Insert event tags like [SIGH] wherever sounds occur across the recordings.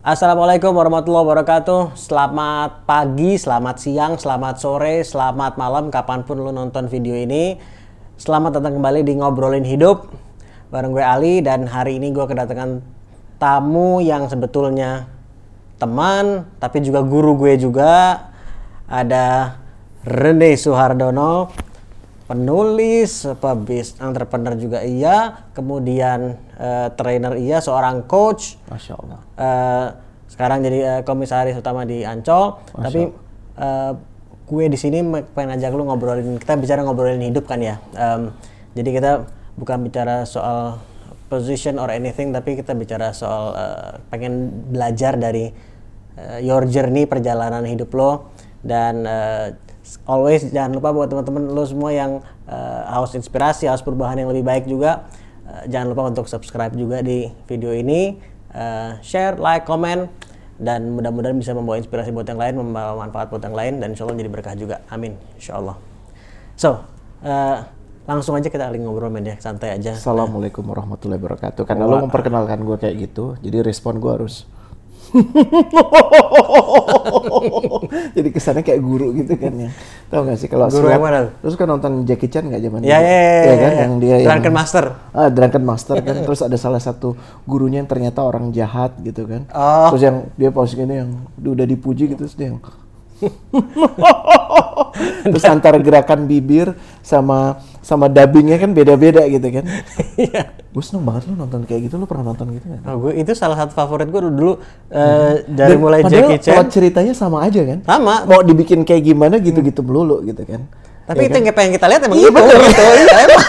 Assalamualaikum warahmatullahi wabarakatuh. Selamat pagi, selamat siang, selamat sore, selamat malam, kapan pun lu nonton video ini. Selamat datang kembali di Ngobrolin Hidup. Bareng gue Ali dan hari ini gue kedatangan tamu yang sebetulnya teman, tapi juga guru gue juga. Ada Rene Suhardono, penulis, pebis, entrepreneur juga iya, kemudian eh, trainer iya, seorang coach, Masya Allah. Eh, sekarang jadi eh, komisaris utama di Ancol. Tapi eh, gue di sini pengen ajak lu ngobrolin kita bicara ngobrolin hidup kan ya. Em, jadi kita bukan bicara soal position or anything, tapi kita bicara soal eh, pengen belajar dari eh, your journey perjalanan hidup lo dan always jangan lupa buat teman-teman lo semua yang eh, haus inspirasi, haus perubahan yang lebih baik juga. Eh, jangan lupa untuk subscribe juga di video ini, eh, share, like, komen, dan mudah-mudahan bisa membawa inspirasi buat yang lain, membawa manfaat buat yang lain, dan insya Allah jadi berkah juga. Amin, insya Allah. So, eh, langsung aja kita lagi ngobrol men ya, santai aja. Assalamualaikum warahmatullahi wabarakatuh. Karena lo memperkenalkan gue kayak gitu, jadi respon gue harus. Jadi kesannya kayak guru gitu kan ya. Tahu gak sih kalau Guru yang mana? Terus kan nonton Jackie Chan nggak zaman Ya, dulu? ya, ya, Iya ya, kan ya. yang dia yang Drunken Master. Ah, Drunken Master kan. Terus ada salah satu gurunya yang ternyata orang jahat gitu kan. Oh. Terus yang dia pause gini yang udah dipuji gitu terus dia yang [LAUGHS] terus antara gerakan bibir sama sama dubbingnya kan beda-beda gitu kan. [LAUGHS] Iya. Gue seneng banget lu nonton kayak gitu, lu pernah nonton gitu kan? Oh, gue itu salah satu favorit gue dulu eh, dari Dan mulai padahal Jackie Chan. plot ceritanya sama aja kan? Sama. Mau dibikin kayak gimana gitu-gitu melulu gitu kan? Tapi Ya itu kan? yang pengen kita lihat emang Iya, itu bener. gitu. Iya, [LAUGHS] emang.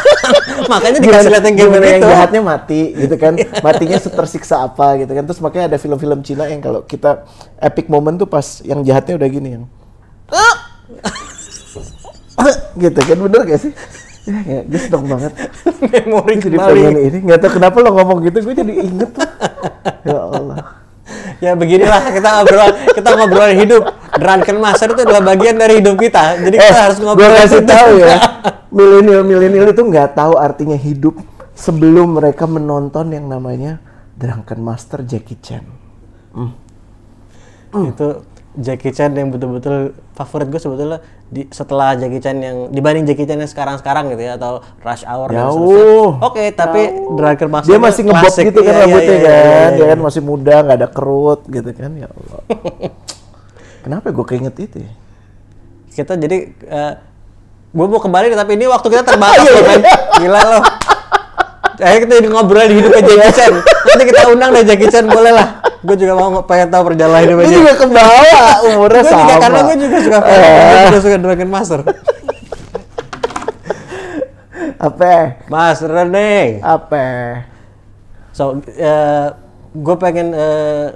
Makanya dikasih lihat yang gimana yang begitu. jahatnya mati gitu kan [LAUGHS] matinya tersiksa apa gitu kan terus makanya ada film-film Cina yang kalau kita epic moment tuh pas yang jahatnya udah gini yang gitu kan bener gak sih ya, ya gue seneng banget. [LAUGHS] Memori gue jadi pengen ini. Nggak tahu kenapa lo ngomong gitu gue jadi inget tuh. Ya Allah. Ya beginilah kita ngobrol kita ngobrolin hidup. Drunken Master itu adalah bagian dari hidup kita. Jadi kita harus gue ngobrol. Eh, kasih tahu ya [LAUGHS] milenial milenial itu nggak tahu artinya hidup sebelum mereka menonton yang namanya Drunken Master Jackie Chan. Itu Jackie Chan yang betul-betul favorit gue sebetulnya di, setelah Jackie Chan yang dibanding Jackie Chan yang sekarang-sekarang gitu ya atau Rush Hour dan Jauh. Oke, tapi Drunken Master dia itu masih ngebop gitu kan Iya, iya, rambutnya iya, kan iya, iya, dia iya. kan masih muda nggak ada kerut gitu kan ya Allah [LAUGHS] kenapa gue keinget itu ya? Kita jadi gue mau kembali tapi ini waktu kita terbatas [LAUGHS] Iya, loh, iya. men. Gila loh. Akhirnya kita jadi ngobrol di hidupnya Jackie Chan. Nanti kita undang deh Jackie Chan boleh lah. Gue juga mau nge- pengen tahu perjalanan hidupnya gue juga kebawa umurnya Gue sama juga karena gue juga suka film, Eh, gue juga suka Dragon Master. apa Mas Rene. apa So, gue pengen eh,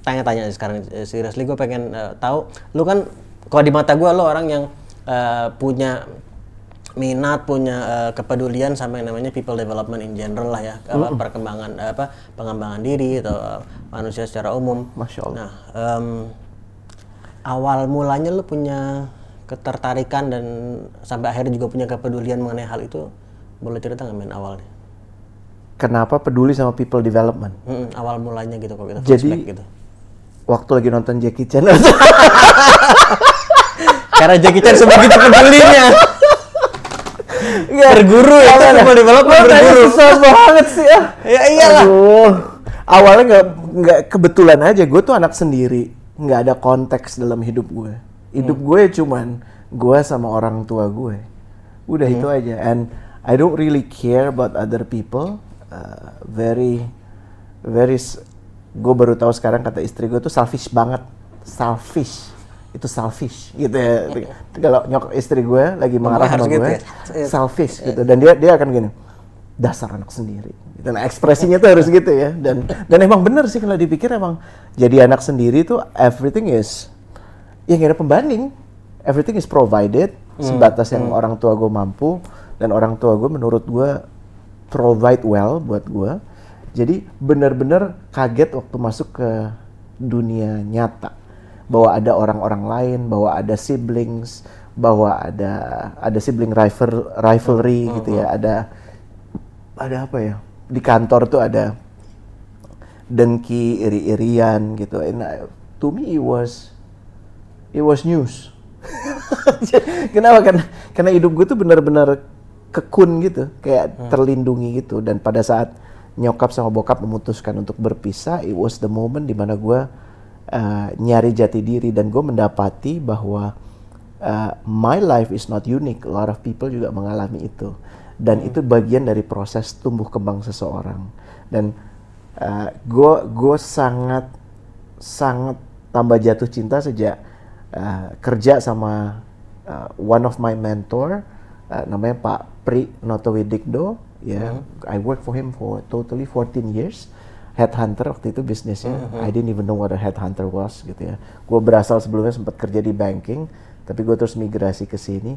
tanya-tanya sekarang eh, seriously gue pengen eh, tahu lu kan kalau di mata gue lo orang yang eh, punya minat punya eh, kepedulian sama yang namanya people development in general lah ya apa perkembangan eh, apa pengembangan diri atau eh, manusia secara umum. Masya Allah. Nah, em, awal mulanya lu punya ketertarikan dan sampai akhirnya juga punya kepedulian mengenai hal itu boleh cerita nggak men awalnya? kenapa peduli sama people development Mm, awal mulanya gitu kalau kita Jadi- gitu. waktu lagi nonton Jackie Chan [LAUGHS] Karena Jackie Chan sebegitu pedulinya. Berguru ya, itu people development berguru. susah banget sih ya Ya iyalah. Aduh. awalnya nggak nggak kebetulan aja gue tuh anak sendiri nggak ada konteks dalam hidup gue hidup Hmm. gue cuman gue sama orang tua gue udah Hmm. itu aja and I don't really care about other people Uh, very very gue baru tahu sekarang kata istri gue tuh selfish banget selfish itu selfish gitu ya. Kalau nyok istri gue lagi marah sama gitu gue ya? selfish gitu. Dan dia dia akan gini dasar anak sendiri. Dan ekspresinya tuh harus gitu ya. Dan dan emang bener sih kalau dipikir emang jadi anak sendiri tuh everything is ya nggak ada pembanding. Everything is provided sebatas yang orang tua gue mampu dan orang tua gue menurut gue provide well buat gue. Jadi bener-bener kaget waktu masuk ke dunia nyata bahwa ada orang-orang lain bahwa ada siblings bahwa ada ada sibling rival rivalry gitu ya ada ada apa ya di kantor tuh ada dengki, iri-irian gitu. And I- to me it was it was news. [LAUGHS] Kenapa? Karena karena hidup gue tuh benar-benar kekun gitu, kayak terlindungi gitu. Dan pada saat nyokap sama bokap memutuskan untuk berpisah, it was the moment di mana gue uh, nyari jati diri dan gue mendapati bahwa uh, my life is not unique. A lot of people juga mengalami itu. Dan itu bagian dari proses tumbuh kembang seseorang. Dan gue gue sangat sangat tambah jatuh cinta sejak uh, kerja sama uh, one of my mentor uh, namanya Pak Pri Notowidikdo ya I work for him for totally 14 years headhunter waktu itu bisnisnya I didn't even know what a headhunter was gitu ya gue berasal sebelumnya sempat kerja di banking tapi gue terus migrasi ke sini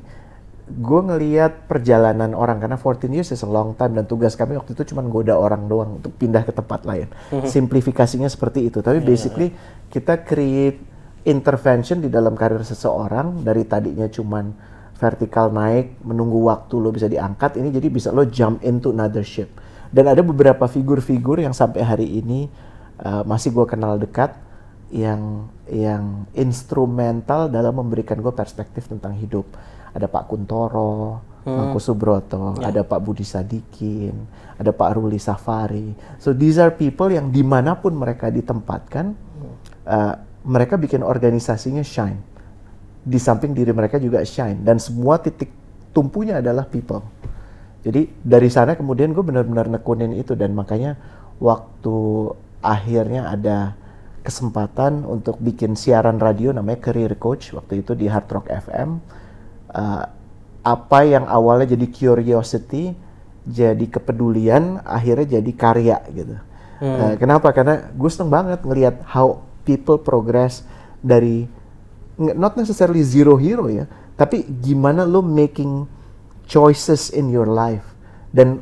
gue ngeliat perjalanan orang karena 14 years is a long time dan tugas kami waktu itu cuma goda orang doang untuk pindah ke tempat lain. Simplifikasinya seperti itu. Tapi basically kita create intervention di dalam karir seseorang dari tadinya cuman vertikal naik menunggu waktu lo bisa diangkat ini jadi bisa lo jump into another ship. Dan ada beberapa figur-figur yang sampai hari ini uh, masih gue kenal dekat yang yang instrumental dalam memberikan gue perspektif tentang hidup. Ada Pak Kuntoro, Mangku Subroto, ada Pak Budi Sadikin, ada Pak Ruli Safari. So these are people yang di mana pun mereka ditempatkan, uh, mereka bikin organisasinya shine. Di samping diri mereka juga shine dan semua titik tumpunya adalah people. Jadi dari sana kemudian gue benar-benar nekunin itu dan makanya waktu akhirnya ada kesempatan untuk bikin siaran radio namanya Career Coach waktu itu di Hard Rock FM. Uh, apa yang awalnya jadi curiosity jadi kepedulian akhirnya jadi karya gitu. Uh, kenapa? Karena gue seneng banget ngelihat how people progress dari not necessarily zero hero ya, tapi gimana lo making choices in your life dan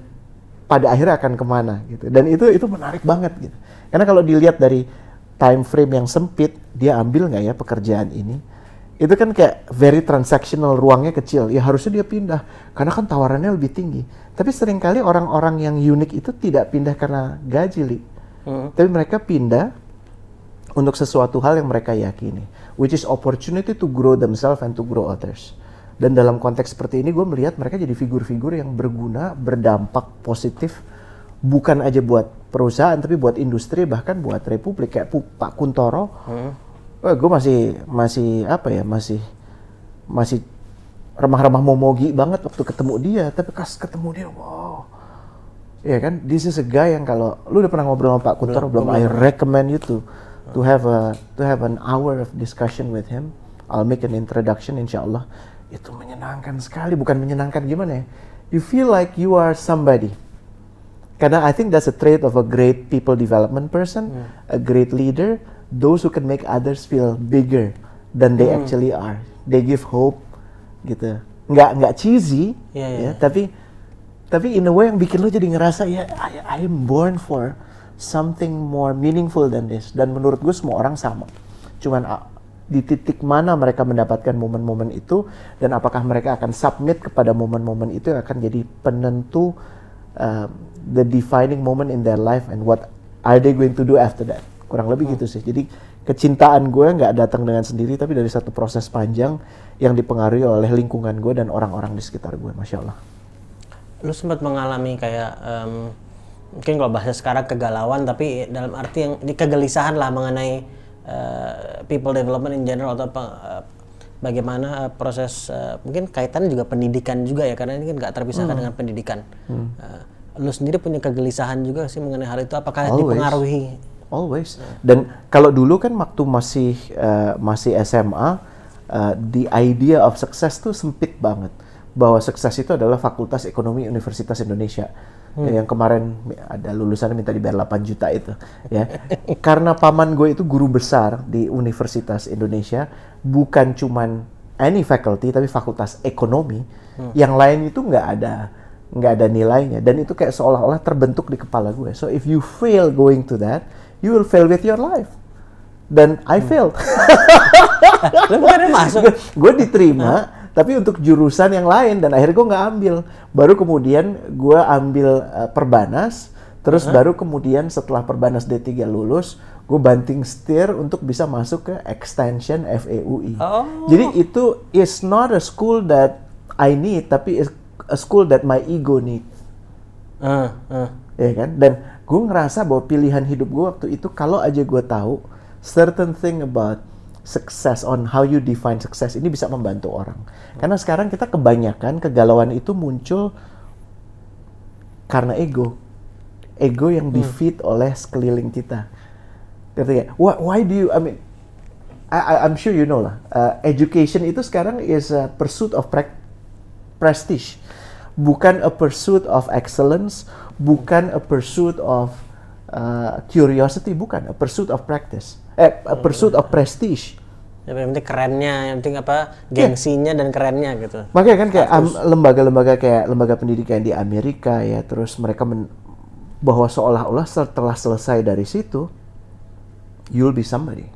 pada akhirnya akan ke mana gitu. Dan itu itu menarik banget gitu. Karena kalau dilihat dari time frame yang sempit, dia ambil nggak ya pekerjaan ini? Itu kan kayak very transactional, ruangnya kecil. Ya harusnya dia pindah karena kan tawarannya lebih tinggi. Tapi sering kali orang-orang yang unik itu tidak pindah karena gaji, Li. Tapi mereka pindah untuk sesuatu hal yang mereka yakini, which is opportunity to grow themselves and to grow others. Dan dalam konteks seperti ini, gue melihat mereka jadi figur-figur yang berguna, berdampak positif, bukan aja buat perusahaan, tapi buat industri, bahkan buat republik kayak Pak Kuntoro. Wah, gue masih masih apa ya, masih masih remah-remah momogi banget waktu ketemu dia, tapi pas ketemu dia, wow. Ya kan, this is a guy yang kalau lu udah pernah ngobrol sama Pak Kuntoro belum? I recommend you to to have a to have an hour of discussion with him. I'll make an introduction insya Allah. Itu menyenangkan sekali, bukan menyenangkan gimana ya? You feel like you are somebody. Karena I think that's a trait of a great people development person, a great leader, those who can make others feel bigger than they actually are. They give hope, gitu. Nggak nggak cheesy, Iya, iya. ya, tapi tapi in a way yang bikin lo jadi ngerasa ya I, I am born for something more meaningful than this. Dan menurut gue semua orang sama. Cuman di titik mana mereka mendapatkan momen-momen itu dan apakah mereka akan submit kepada momen-momen itu yang akan jadi penentu uh, the defining moment in their life and what are they going to do after that. Kurang lebih gitu sih. Jadi kecintaan gue nggak datang dengan sendiri tapi dari satu proses panjang yang dipengaruhi oleh lingkungan gue dan orang-orang di sekitar gue. Masya Allah. lu sempat mengalami kayak em, mungkin kalau bahasa sekarang kegalauan tapi dalam arti yang ini kegelisahan lah mengenai eh, people development in general atau pe- eh, bagaimana eh, proses eh, mungkin kaitannya juga pendidikan juga ya karena ini kan nggak terpisahkan dengan pendidikan. Eh, lu sendiri punya kegelisahan juga sih mengenai hal itu apakah Always. dipengaruhi Always. Dan kalau dulu kan waktu masih eh, masih SMA, eh, the idea of success tuh sempit banget. Bahwa sukses itu adalah Fakultas Ekonomi Universitas Indonesia. Ya, Yang kemarin ada lulusannya minta dibayar 8 juta itu, ya. [LAUGHS] Karena paman gue itu guru besar di Universitas Indonesia, bukan cuman any faculty tapi fakultas ekonomi. Yang lain itu nggak ada nggak ada nilainya dan itu kayak seolah-olah terbentuk di kepala gue. So if you fail going to that, you will fail with your life. Dan I failed. [LAUGHS] lu masuk gue diterima, tapi untuk jurusan yang lain dan akhirnya gue nggak ambil. Baru kemudian gue ambil uh, perbanas, Terus baru kemudian setelah Perbanas D3 lulus, gue banting setir untuk bisa masuk ke extension FEUI. Oh. Jadi itu is not a school that I need, tapi is a school that my ego need. Ah, ah. ya kan dan gue ngerasa bahwa pilihan hidup gue waktu itu kalau aja gue tahu certain thing about success on how you define success ini bisa membantu orang. Karena sekarang kita kebanyakan kegalauan itu muncul karena ego. Ego yang defeat oleh sekeliling kita. Ngerti nggak? Why, why do you I mean I, I'm sure you know lah. Uh, education itu sekarang is a pursuit of prac- prestige. Bukan a pursuit of excellence bukan a pursuit of uh, curiosity bukan. A pursuit of practice eh pursuit of prestige Ya, yang penting kerennya, yang penting apa gengsinya dan kerennya gitu. Makanya kan kayak lembaga-lembaga kayak lembaga pendidikan di Amerika ya, terus mereka men- bahwa seolah-olah setelah selesai dari situ, you'll be somebody.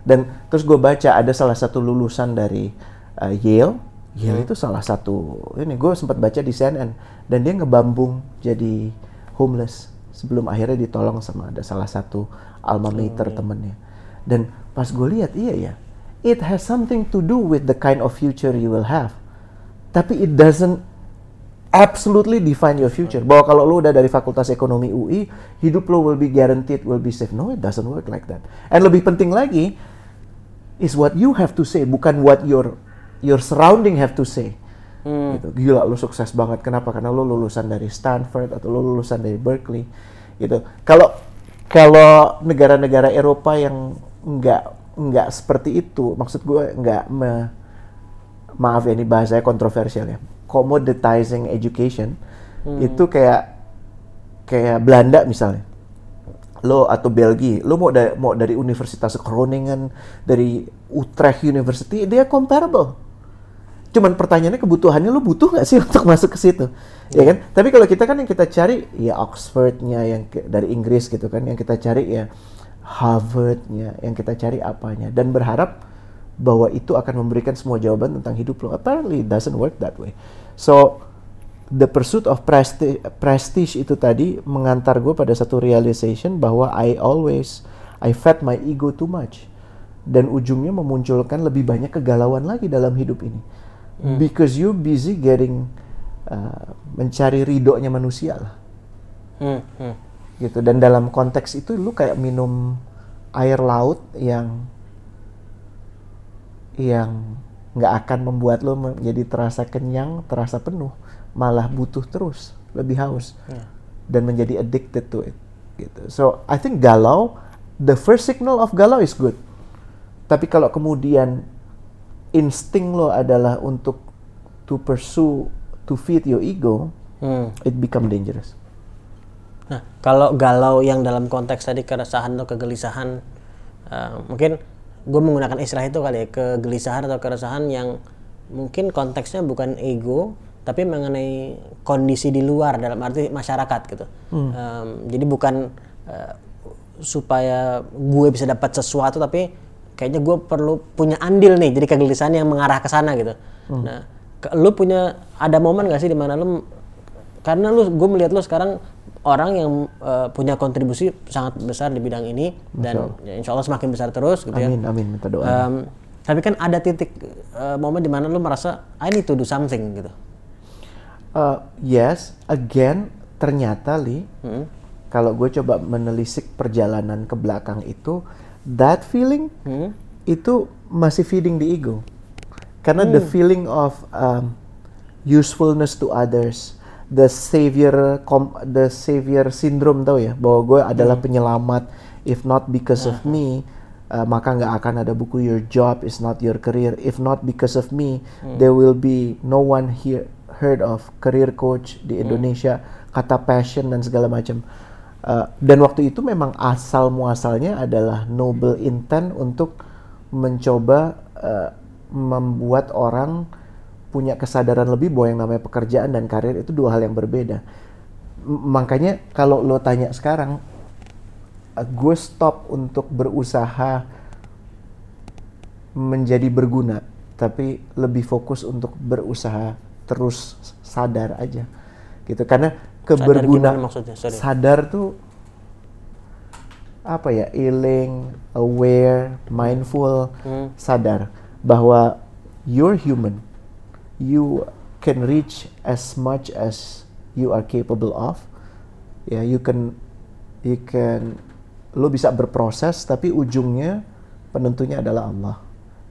Dan terus gue baca ada salah satu lulusan dari uh, Yale, Yale itu salah satu ini gue sempat baca di CNN dan dia ngebambung jadi homeless sebelum akhirnya ditolong sama ada salah satu alma mater temennya. Dan pas gue lihat iya ya, it has something to do with the kind of future you will have. Tapi it doesn't absolutely define your future. Bahwa kalau lu udah dari Fakultas Ekonomi UI, hidup lu will be guaranteed, will be safe. No, it doesn't work like that. And lebih penting lagi is what you have to say, bukan what your your surrounding have to say. Gitu. Gila lu sukses banget. Kenapa? Karena lu lulusan dari Stanford atau lu lulusan dari Berkeley. Gitu. Kalau kalau negara-negara Eropa yang nggak nggak seperti itu, maksud gue nggak me- maaf ya ini bahasanya kontroversial ya commoditizing education itu kayak kayak Belanda misalnya. Lo atau Belgia lo mau dari mau dari Universitas Groningen dari Utrecht University dia comparable cuman pertanyaannya kebutuhannya lo butuh nggak sih [LAUGHS] untuk masuk ke situ? Ya kan? Tapi kalau kita kan yang kita cari ya Oxfordnya yang ke- dari Inggris gitu kan yang kita cari ya Harvardnya yang kita cari apanya. Dan berharap bahwa itu akan memberikan semua jawaban tentang hidup lo. Apparently it doesn't work that way. So the pursuit of prestige, prestige itu tadi mengantar gue pada satu realization bahwa I always I fed my ego too much. Dan ujungnya memunculkan lebih banyak kegalauan lagi dalam hidup ini because you busy getting uh, mencari ridhonya manusia lah Hmm, hmm. gitu dan dalam konteks itu lu kayak minum air laut yang yang nggak akan membuat lo menjadi terasa kenyang, terasa penuh, malah butuh terus, lebih haus dan menjadi addicted to it. Gitu. So I think galau, the first signal of galau is good. Tapi kalau kemudian insting lo adalah untuk to pursue, to feed your ego, Hmm. it become dangerous. Nah, kalau galau yang dalam konteks tadi keresahan atau kegelisahan, eh, mungkin gue menggunakan istilah itu kali ya, kegelisahan atau keresahan yang mungkin konteksnya bukan ego, tapi mengenai kondisi di luar dalam arti masyarakat gitu. Em, jadi bukan eh, supaya gue bisa dapat sesuatu, tapi kayaknya gue perlu punya andil nih, jadi kegelisahan yang mengarah ke sana gitu. Nah, ke- lu punya ada momen gak sih di mana lu karena lu gue melihat lu sekarang orang yang eh, punya kontribusi sangat besar di bidang ini dan ya, insya Allah semakin besar terus gitu ya. Amin, amin, minta doa. Em, tapi kan ada titik eh, momen di mana lu merasa I need to do something gitu. Uh, yes, again, ternyata li, Hmm. kalau gue coba menelisik perjalanan ke belakang itu, that feeling Hmm. itu masih feeding the ego, karena the feeling of um, usefulness to others, the savior, com- the savior syndrome tau ya, bahwa gue adalah penyelamat, if not because of me, uh, maka nggak akan ada buku Your Job is Not Your Career. If not because of me, there will be no one here heard of career coach di Indonesia, kata passion dan segala macam. Uh, dan waktu itu memang asal muasalnya adalah noble intent untuk mencoba uh, membuat orang punya kesadaran lebih bahwa yang namanya pekerjaan dan karir itu dua hal yang berbeda. M- makanya kalau lo tanya sekarang, uh, gue stop untuk berusaha menjadi berguna, tapi lebih fokus untuk berusaha terus sadar aja, gitu. Karena keberguna gimana maksudnya? Sorry. sadar tuh apa ya? Healing aware mindful Hmm. sadar bahwa you're human. You can reach as much as you are capable of. Ya you can you can lo bisa berproses tapi ujungnya penentunya adalah Allah.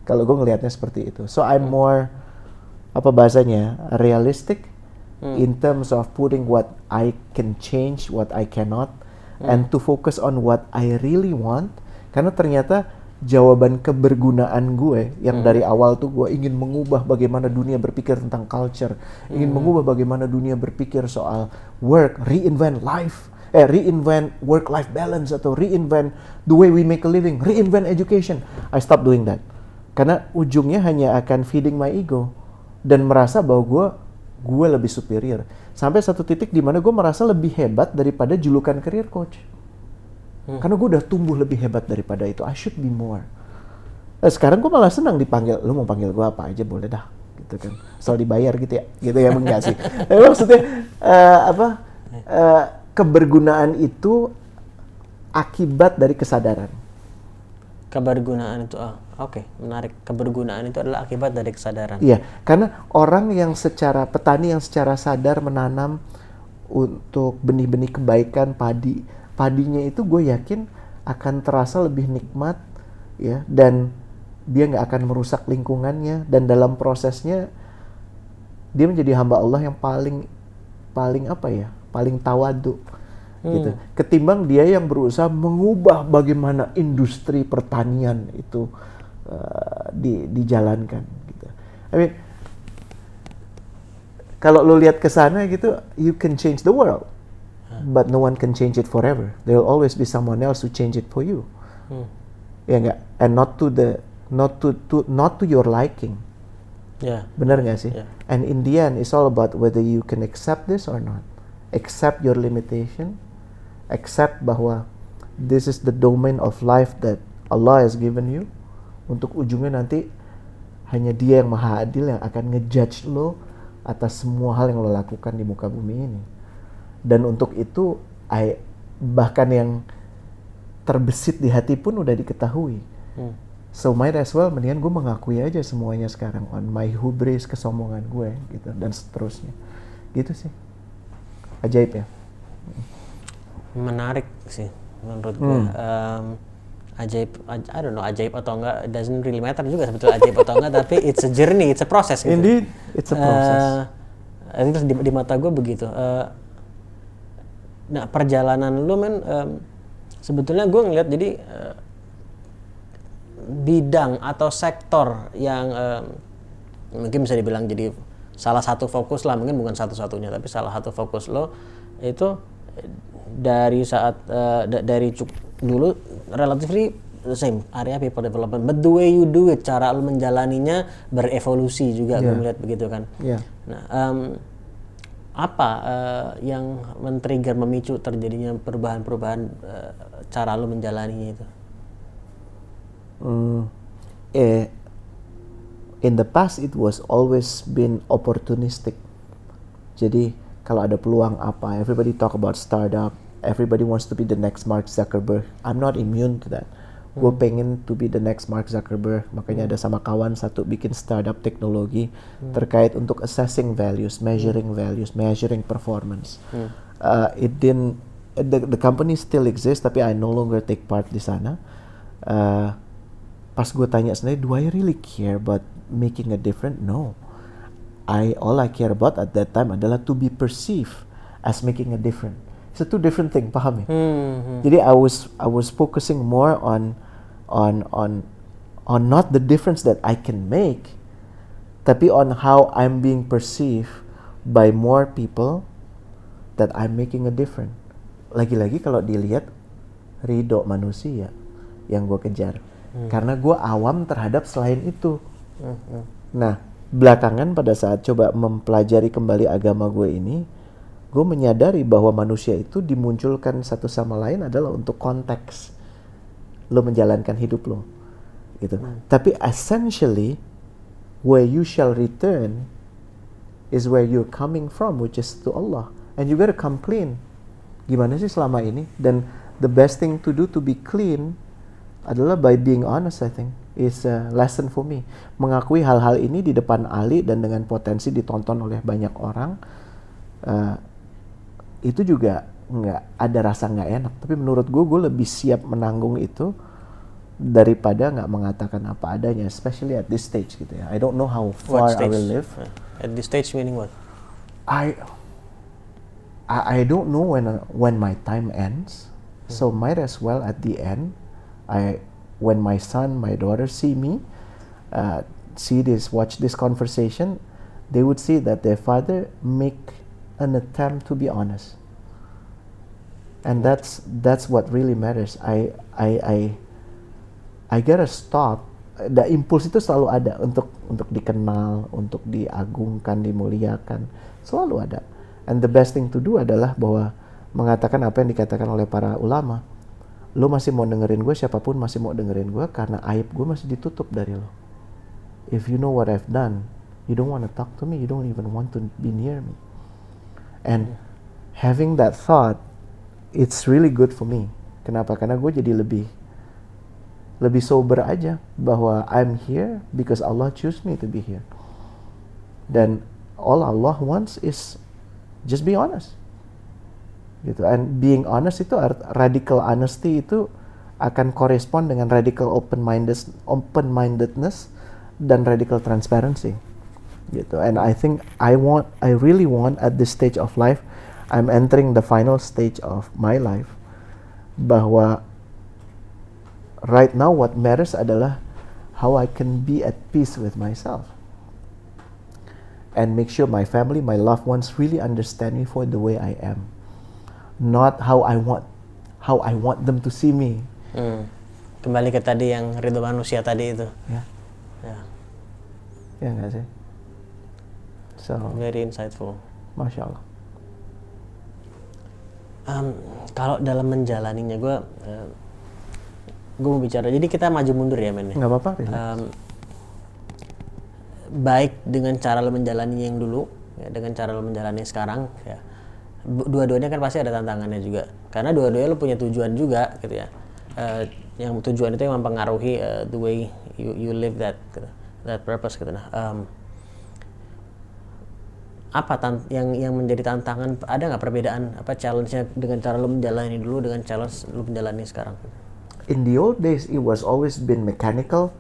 Kalau gue ngelihatnya seperti itu. So I'm more apa bahasanya? Realistic in terms of putting what I can change what I cannot and to focus on what I really want. Karena ternyata jawaban kebergunaan gue yang dari awal tuh gue ingin mengubah bagaimana dunia berpikir tentang culture ingin mengubah bagaimana dunia berpikir soal work reinvent life eh reinvent work life balance atau reinvent the way we make a living reinvent education. I stop doing that. Karena ujungnya hanya akan feeding my ego dan merasa bahwa gue gue lebih superior. Sampai satu titik di mana gue merasa lebih hebat daripada julukan career coach. Karena gue udah tumbuh lebih hebat daripada itu. I should be more. Eh, sekarang gue malah senang dipanggil lu mau panggil gue apa aja? Boleh dah. Gitu kan. Soal dibayar gitu ya. Gitu ya enggak sih. [LAUGHS] Tapi maksudnya eh, apa eh, kebergunaan itu akibat dari kesadaran Kebergunaan itu, ah, oke, menarik. Kebergunaan itu adalah akibat dari kesadaran. Iya, karena orang yang secara petani yang secara sadar menanam untuk benih-benih kebaikan padi, padinya itu gue yakin akan terasa lebih nikmat, ya, dan dia nggak akan merusak lingkungannya dan dalam prosesnya dia menjadi hamba Allah yang paling paling apa ya, paling tawadu gitu. Ketimbang dia yang berusaha mengubah bagaimana industri pertanian itu uh, di, dijalankan gitu. I mean, kalau lo lihat ke sana gitu, you can change the world, but no one can change it forever. There will always be someone else who change it for you. Hmm. Ya nggak? And not to the not to, to not to your liking. Ya, Benar nggak sih? Yeah. And in the end, it's all about whether you can accept this or not. Accept your limitation. Accept bahwa this is the domain of life that Allah has given you. Untuk ujungnya nanti hanya Dia yang Maha Adil yang akan ngejudge lo atas semua hal yang lo lakukan di muka bumi ini. Dan untuk itu, I, bahkan yang terbesit di hati pun udah diketahui. Hmm. So might as well mendingan gue mengakui aja semuanya sekarang on my hubris kesombongan gue gitu dan seterusnya gitu sih ajaib ya menarik sih menurut gue. Hmm. Em, ajaib, aj- I don't know ajaib atau enggak, doesn't really matter juga sebetulnya ajaib atau enggak, tapi it's a journey, it's a process gitu. indeed it's a process Eh, I think di, di mata gue begitu. Eh, nah perjalanan lu men em, sebetulnya gue ngeliat jadi eh, bidang atau sektor yang em, mungkin bisa dibilang jadi salah satu fokus lah mungkin bukan satu-satunya tapi salah satu fokus lo itu eh, dari saat da- dari cuk- dulu relatively the same area people development but the way you do it cara lo menjalaninya berevolusi juga gue Yeah. melihat begitu kan ya Nah, em, apa eh, yang men-trigger memicu terjadinya perubahan-perubahan eh, cara lu menjalaninya itu? Hmm, eh, in the past it was always been opportunistic. Jadi kalau ada peluang apa, everybody talk about startup, everybody wants to be the next Mark Zuckerberg. I'm not immune to that. Gue pengen to be the next Mark Zuckerberg, makanya ada sama kawan satu bikin startup teknologi terkait untuk assessing values, measuring values, measuring performance. Uh, it didn't, the, the company still exists, tapi I no longer take part di sana. Uh, pas gue tanya sendiri, do I really care about making a difference? No. I all I care about at that time adalah to be perceived as making a difference. It's a two different thing, paham ya? Hmm, Jadi I was I was focusing more on on on on not the difference that I can make, tapi on how I'm being perceived by more people that I'm making a difference. Lagi-lagi kalau dilihat ridho manusia yang gue kejar, karena gue awam terhadap selain itu. Nah, belakangan pada saat coba mempelajari kembali agama gue ini, gue menyadari bahwa manusia itu dimunculkan satu sama lain adalah untuk konteks lo menjalankan hidup lo, gitu. Tapi essentially, where you shall return is where you're coming from, which is to Allah. and you gotta come clean. Gimana sih selama ini? Dan the best thing to do to be clean adalah by being honest I think is a lesson for me. Mengakui hal-hal ini di depan Ali dan dengan potensi ditonton oleh banyak orang uh, itu juga nggak ada rasa nggak enak. Tapi menurut gue gue lebih siap menanggung itu daripada nggak mengatakan apa adanya, especially at this stage gitu ya. I don't know how far I will live. At this stage meaning what? I I, I don't know when when my time ends. So might as well at the end, I when my son, my daughter see me, uh, see this, watch this conversation, they would see that their father make an attempt to be honest. And that's that's what really matters. I I I I gotta stop. The impuls itu selalu ada untuk untuk dikenal, untuk diagungkan, dimuliakan, selalu ada. And the best thing to do adalah bahwa mengatakan apa yang dikatakan oleh para ulama. Lo masih mau dengerin gue, siapa pun masih mau dengerin gue karena aib gue masih ditutup dari lo. If you know what I've done, you don't want to talk to me, you don't even want to be near me. And having that thought, it's really good for me. Kenapa? Karena gue jadi lebih lebih sober aja bahwa I'm here because Allah choose me to be here. Dan all Allah wants is just be honest. Gitu. And being honest itu radical honesty itu akan korespon dengan radical open minded open mindedness dan radical transparency. Gitu. And I think I want I really want at this stage of life I'm entering the final stage of my life bahwa right now what matters adalah how I can be at peace with myself and make sure my family, my loved ones really understand me for the way I am, not how I want how I want them to see me. Hmm. Kembali ke tadi yang ridho manusia tadi itu. Ya. Ya. Ya nggak sih? So, Very insightful. masya Allah. Um, kalau dalam menjalaninya gue, uh, gue mau bicara. Jadi kita maju mundur ya men. ya? Nggak apa-apa. relax. Um, baik dengan cara lo menjalani yang dulu, ya, dengan cara lo menjalani sekarang, ya. Dua-duanya kan pasti ada tantangannya juga. Karena dua-duanya lo punya tujuan juga, gitu ya. Eh, yang tujuan itu yang mempengaruhi eh, the way you, you live that, gitu. that purpose, gitu. Nah, um, apa tan- yang yang menjadi tantangan? Ada nggak perbedaan? Apa challenge-nya dengan cara lo menjalani dulu dengan challenge lo menjalani sekarang? In the old days, it was always been mechanical.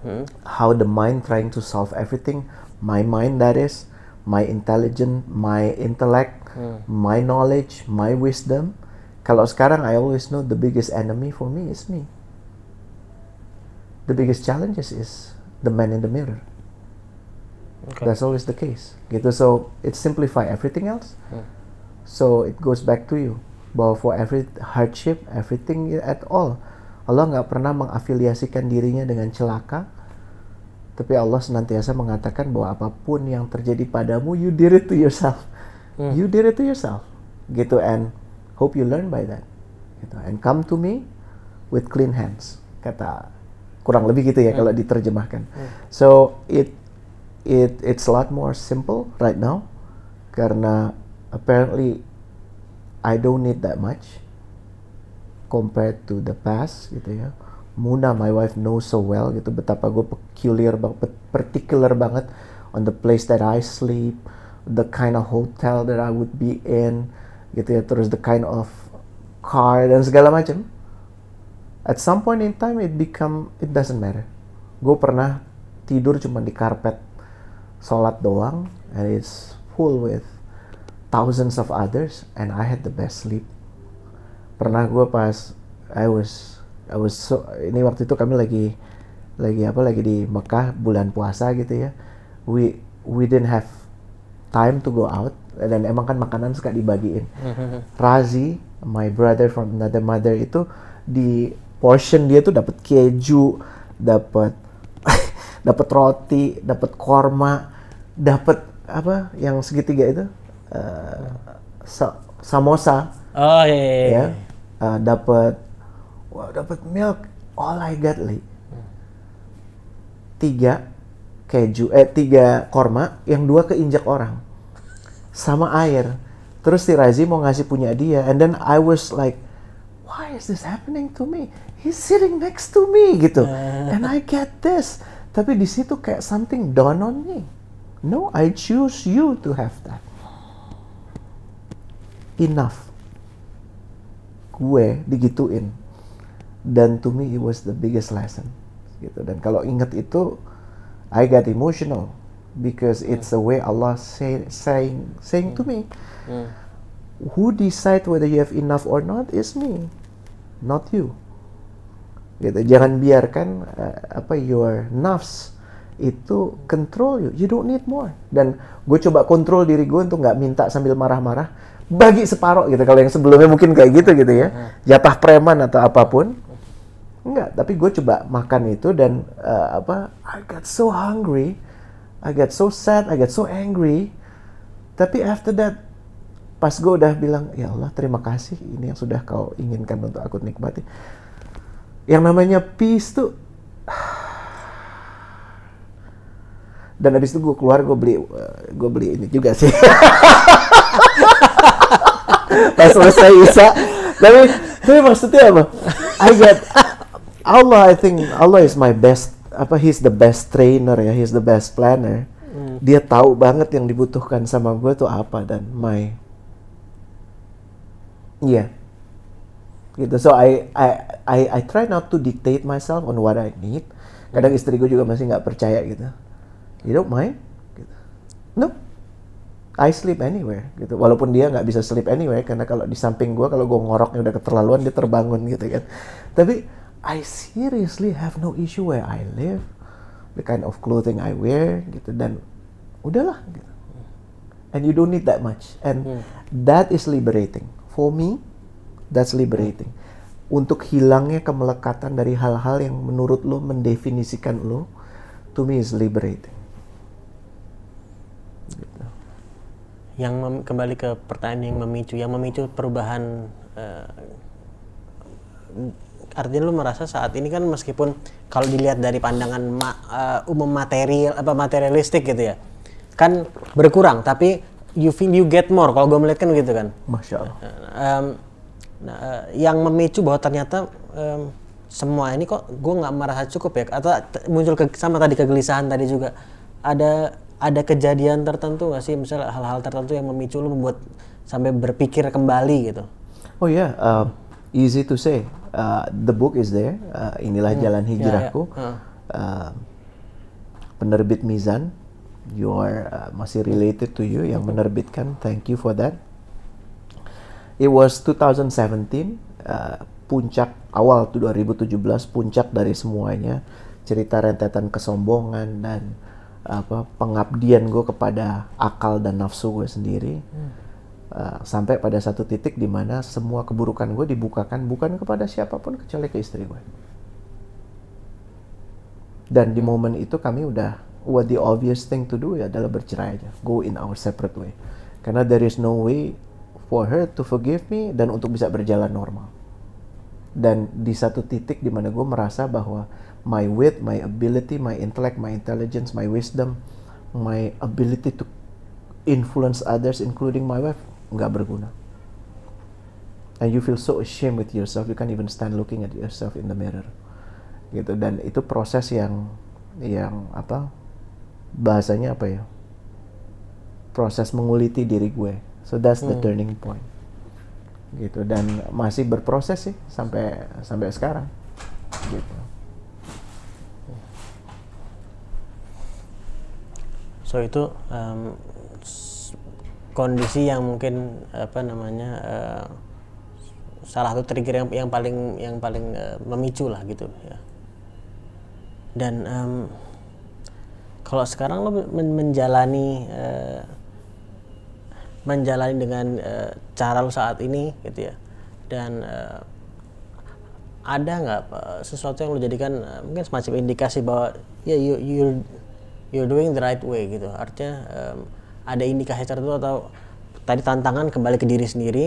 Hmm? How the mind trying to solve everything. My mind, that is, my intelligence, my intellect, my knowledge, my wisdom. Kalau sekarang, I always know the biggest enemy for me is me. The biggest challenges is the man in the mirror. Okay. That's always the case. Gitu. So it simplify everything else. So it goes back to you. Bahwa for every hardship, everything at all, Allah nggak pernah mengafiliasikan dirinya dengan celaka. Tapi Allah senantiasa mengatakan bahwa apa pun yang terjadi padamu, you did it to yourself. You did it to yourself. Gitu. And hope you learn by that. Gitu. And come to me with clean hands. Kata kurang lebih gitu ya kalau diterjemahkan. So it it it's a lot more simple right now karena apparently I don't need that much compared to the past gitu ya. Muna my wife knows so well gitu betapa gue peculiar banget, particular banget on the place that I sleep, the kind of hotel that I would be in gitu ya, terus the kind of car dan segala macam. At some point in time it become it doesn't matter. Gue pernah tidur cuma di karpet sholat doang and it's full with thousands of others and I had the best sleep. Pernah gue pas I was I was so ini waktu itu kami lagi lagi apa lagi di Mekah bulan puasa gitu ya. We we didn't have time to go out dan emang kan makanan suka dibagiin. [LAUGHS] Razi, my brother from another mother itu di portion dia tuh dapat keju, dapat [LAUGHS] dapat roti, dapat korma, dapat apa yang segitiga itu Eh, sa- samosa Oh iya, iya, iya. ya Eh, dapat wah dapat milk all I got li tiga keju eh tiga korma yang dua keinjak orang. Sama air. Terus si Razi mau ngasih punya dia. And then I was like why is this happening to me? He's sitting next to me gitu. And I get this. Tapi di situ kayak something dawn on me. No I choose you to have that. Enough. Gue digituin. Dan to me it was the biggest lesson gitu. Dan kalau inget itu I got emotional because it's the way Allah say, saying saying to me. Who decide whether you have enough or not is me not you. Gitu. Jangan biarkan uh, apa your nafs itu control you. You don't need more. Dan gue coba kontrol diri gue untuk nggak minta sambil marah-marah. Bagi separoh gitu kalau yang sebelumnya mungkin kayak gitu gitu ya. Jatah preman atau apa pun enggak tapi gue coba makan itu dan uh, apa I got so hungry I get so sad I get so angry. Tapi after that pas gue udah bilang ya Allah terima kasih ini yang sudah kau inginkan untuk aku nikmati. Yang namanya peace tuh [SIGHS] dan habis itu gue keluar gue beli gue beli ini juga sih. [LAUGHS] Pas selesai Isa. Tapi tapi maksudnya apa? I get Allah I think Allah is my best apa he's the best trainer ya he's the best planner. Dia tahu banget yang dibutuhkan sama gue tuh apa dan my iya. Gitu. So I I I I try not to dictate myself on what I need. Kadang istri gue juga masih nggak percaya gitu. You don't mind? Gitu. no I sleep anywhere gitu. Walaupun dia nggak bisa sleep anywhere karena kalau di samping gue kalau gue ngoroknya udah keterlaluan dia terbangun gitu kan. Tapi I seriously have no issue where I live the kind of clothing I wear gitu dan udahlah gitu. And you don't need that much. And that is liberating. For me that's liberating. Untuk hilangnya kemelekatan dari hal-hal yang menurut lo mendefinisikan lo to me is liberating. Gitu. yang mem- kembali ke pertanyaan yang memicu yang memicu perubahan eh, artinya lu merasa saat ini kan meskipun kalau dilihat dari pandangan ma- eh, umum material apa materialistik gitu ya kan berkurang tapi you feel you get more. Kalau gue melihat kan gitu kan. Masya Allah. Em, nah, eh, yang memicu bahwa ternyata em, semua ini kok gue nggak merasa cukup ya atau muncul ke, sama tadi kegelisahan tadi juga. Ada ada kejadian tertentu nggak sih? Misalnya hal-hal tertentu yang memicu lu membuat sampai berpikir kembali gitu. Oh ya, uh, easy to say. Uh, the book is there. Uh, inilah jalan hijrahku. ya. Uh, penerbit Mizan, you are uh, masih related to you yang menerbitkan. Thank you for that. It was 2017, uh, puncak awal tuh 2017 puncak dari semuanya cerita rentetan kesombongan dan apa pengabdian gue kepada akal dan nafsu gue sendiri Uh, sampai pada satu titik di mana semua keburukan gue dibukakan bukan kepada siapa pun kecuali ke istri gue. Dan di momen itu kami udah what the obvious thing to do ya adalah bercerai aja go in our separate way. Karena there is no way for her to forgive me dan untuk bisa berjalan normal. Dan di satu titik di mana gue merasa bahwa my wit, my ability, my intellect, my intelligence, my wisdom, my ability to influence others including my wife nggak berguna. And you feel so ashamed with yourself you can't even stand looking at yourself in the mirror. Gitu. Dan itu proses yang yang apa bahasanya apa ya? Proses menguliti diri gue. So that's the turning point. Gitu. Dan masih berproses sih sampai sampai sekarang. Gitu. So itu s- kondisi yang mungkin apa namanya eh, salah satu trigger yang yang paling yang paling eh, memicu lah gitu ya. Dan em, kalau sekarang lo men- menjalani eh, menjalani dengan eh, cara lo saat ini gitu ya dan eh, ada nggak eh, sesuatu yang lo jadikan eh, mungkin semacam indikasi bahwa ya you you you're doing the right way gitu. Artinya em, ada indikasi tertentu atau tadi tantangan kembali ke diri sendiri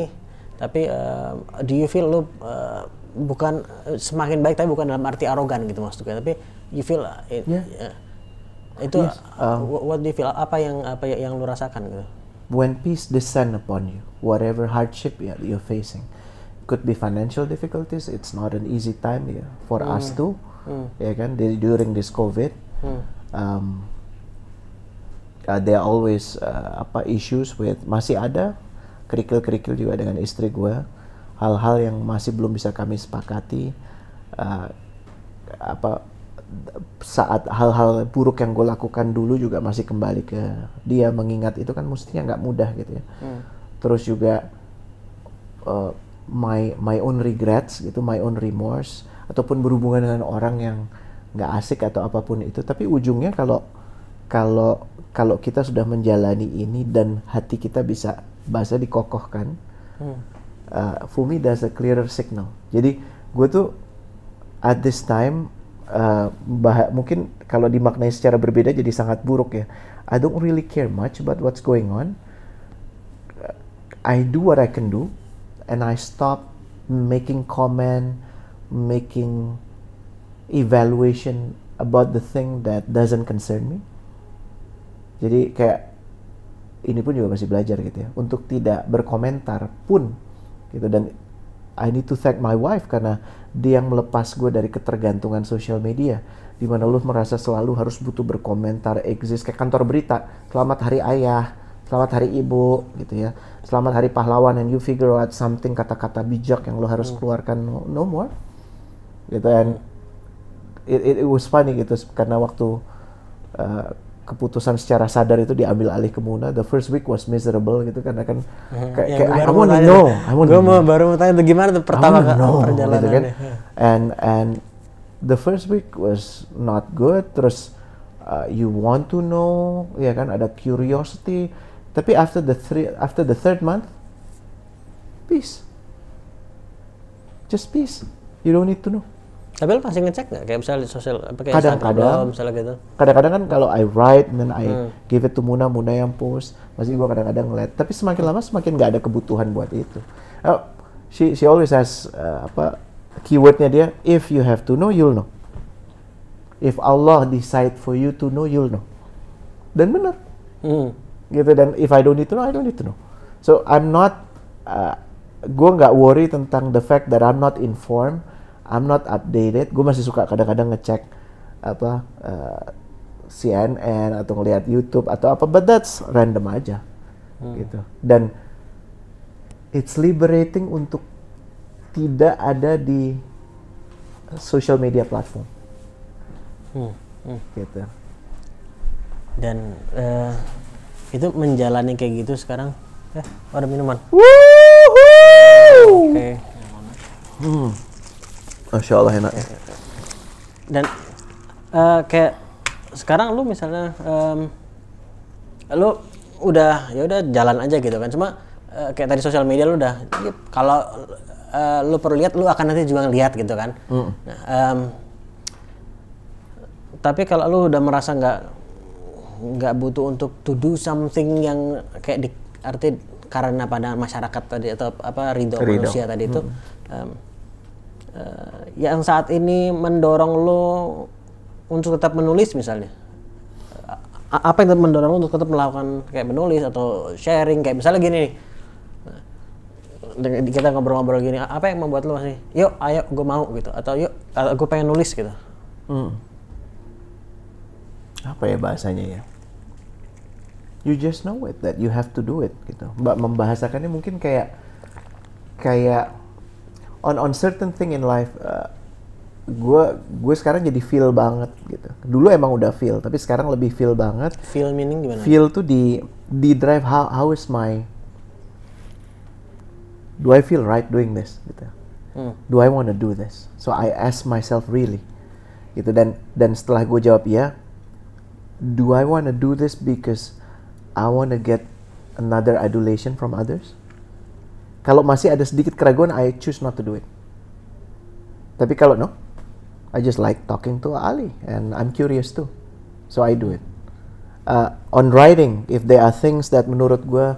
tapi em, do you feel lo eh, bukan eh, semakin baik tapi bukan dalam arti arogan gitu maksudnya tapi you feel uh, it- Yeah. ya, itu uh, wha- what do you feel apa yang apa yang, yang lu rasakan gitu when peace descend upon you, whatever hardship you- you're facing, could be financial difficulties. It's not an easy time yeah, for us too, ya kan? During this COVID, um, uh, there are always uh, apa issues with masih ada kerikil-kerikil juga dengan istri gue hal-hal yang masih belum bisa kami sepakati uh, apa saat hal-hal buruk yang gue lakukan dulu juga masih kembali ke dia. Mengingat itu kan mestinya nggak mudah gitu ya. Terus juga uh, my my own regrets gitu my own remorse ataupun berhubungan dengan orang yang nggak asik atau apa pun itu. Tapi ujungnya kalau kalau kalau kita sudah menjalani ini dan hati kita bisa bahasa dikokohkan uh, for me there's a clearer signal. Jadi gue tuh at this time uh, bah- mungkin kalau dimaknai secara berbeda jadi sangat buruk ya. I don't really care much about what's going on. I do what I can do and I stop making comment, making evaluation about the thing that doesn't concern me. Jadi kayak ini pun juga masih belajar gitu ya. Untuk tidak berkomentar pun gitu. Dan I need to thank my wife karena dia yang melepas gue dari ketergantungan sosial media di mana lu merasa selalu harus butuh berkomentar exist kayak kantor berita selamat hari ayah selamat hari ibu gitu ya. Selamat hari pahlawan and you figure out something kata-kata bijak yang lu harus keluarkan. No, no more gitu. And it, it, it was funny gitu karena waktu uh, keputusan secara sadar itu diambil alih ke Muna the first week was miserable gitu karena kan kayak, Ya, kayak, gua I, I want to know. I want to know baru mau tanya tuh gimana tuh pertama I wanna know, gitu kan. And and the first week was not good. Terus uh, you want to know, ya kan ada curiosity. Tapi after the three after the third month, peace. Just peace. You don't need to know. Tapi lu masih ngecek nggak kayak misalnya sosial apa kayak Kadang-kadang. Instagram lo, misalnya gitu. Kadang-kadang kan kalau I write then I give it to Muna, Muna yang post, masih gua kadang-kadang ngeliat. Tapi semakin lama semakin nggak ada kebutuhan buat itu. Uh, she she always has uh, apa keywordnya dia, if you have to know, you'll know. If Allah decide for you to know, you'll know. Dan benar Hmm. gitu dan if I don't need to know I don't need to know so I'm not uh, gue nggak worry tentang the fact that I'm not informed I'm not updated gue masih suka kadang-kadang ngecek apa uh, CNN atau ngelihat YouTube atau apa but that's random aja gitu dan it's liberating untuk tidak ada di social media platform Hmm. Hmm. gitu Dan eh, itu menjalani kayak gitu sekarang. Eh, ada minuman. Woohoo! Oke. Hmm. Masya Allah enak. Dan eh, kayak sekarang lu misalnya em, lu udah ya udah jalan aja gitu kan. Cuma eh, kayak tadi sosial media lu udah kalau eh, lu perlu lihat lu akan nanti juga ngeliat gitu kan. Nah, em, tapi kalau lu udah merasa nggak nggak butuh untuk to do something yang kayak di arti karena pada masyarakat tadi atau apa ridho, Ridho. manusia tadi itu em, eh, yang saat ini mendorong lo untuk tetap menulis misalnya A- apa yang mendorong lo untuk tetap melakukan kayak menulis atau sharing kayak misalnya gini nih dengan kita ngobrol-ngobrol gini apa yang membuat lo masih yuk ayo gue mau gitu atau yuk gue pengen nulis gitu Hmm. Apa ya bahasanya ya? You just know it that you have to do it gitu. Mbak membahasakannya mungkin kayak kayak on on certain thing in life gue gue sekarang jadi feel banget gitu. Dulu emang udah feel, tapi sekarang lebih feel banget. feel meaning gimana Feel tuh di di drive how how is my do I feel right doing this gitu. Hmm. Do I want to do this? So I ask myself really gitu dan dan setelah gue jawab ya, do I want to do this because I want to get another adulation from others? Kalau masih ada sedikit keraguan, I choose not to do it. Tapi kalau no, I just like talking to Ali and I'm curious too, so I do it. Uh, on writing, if there are things that menurut gue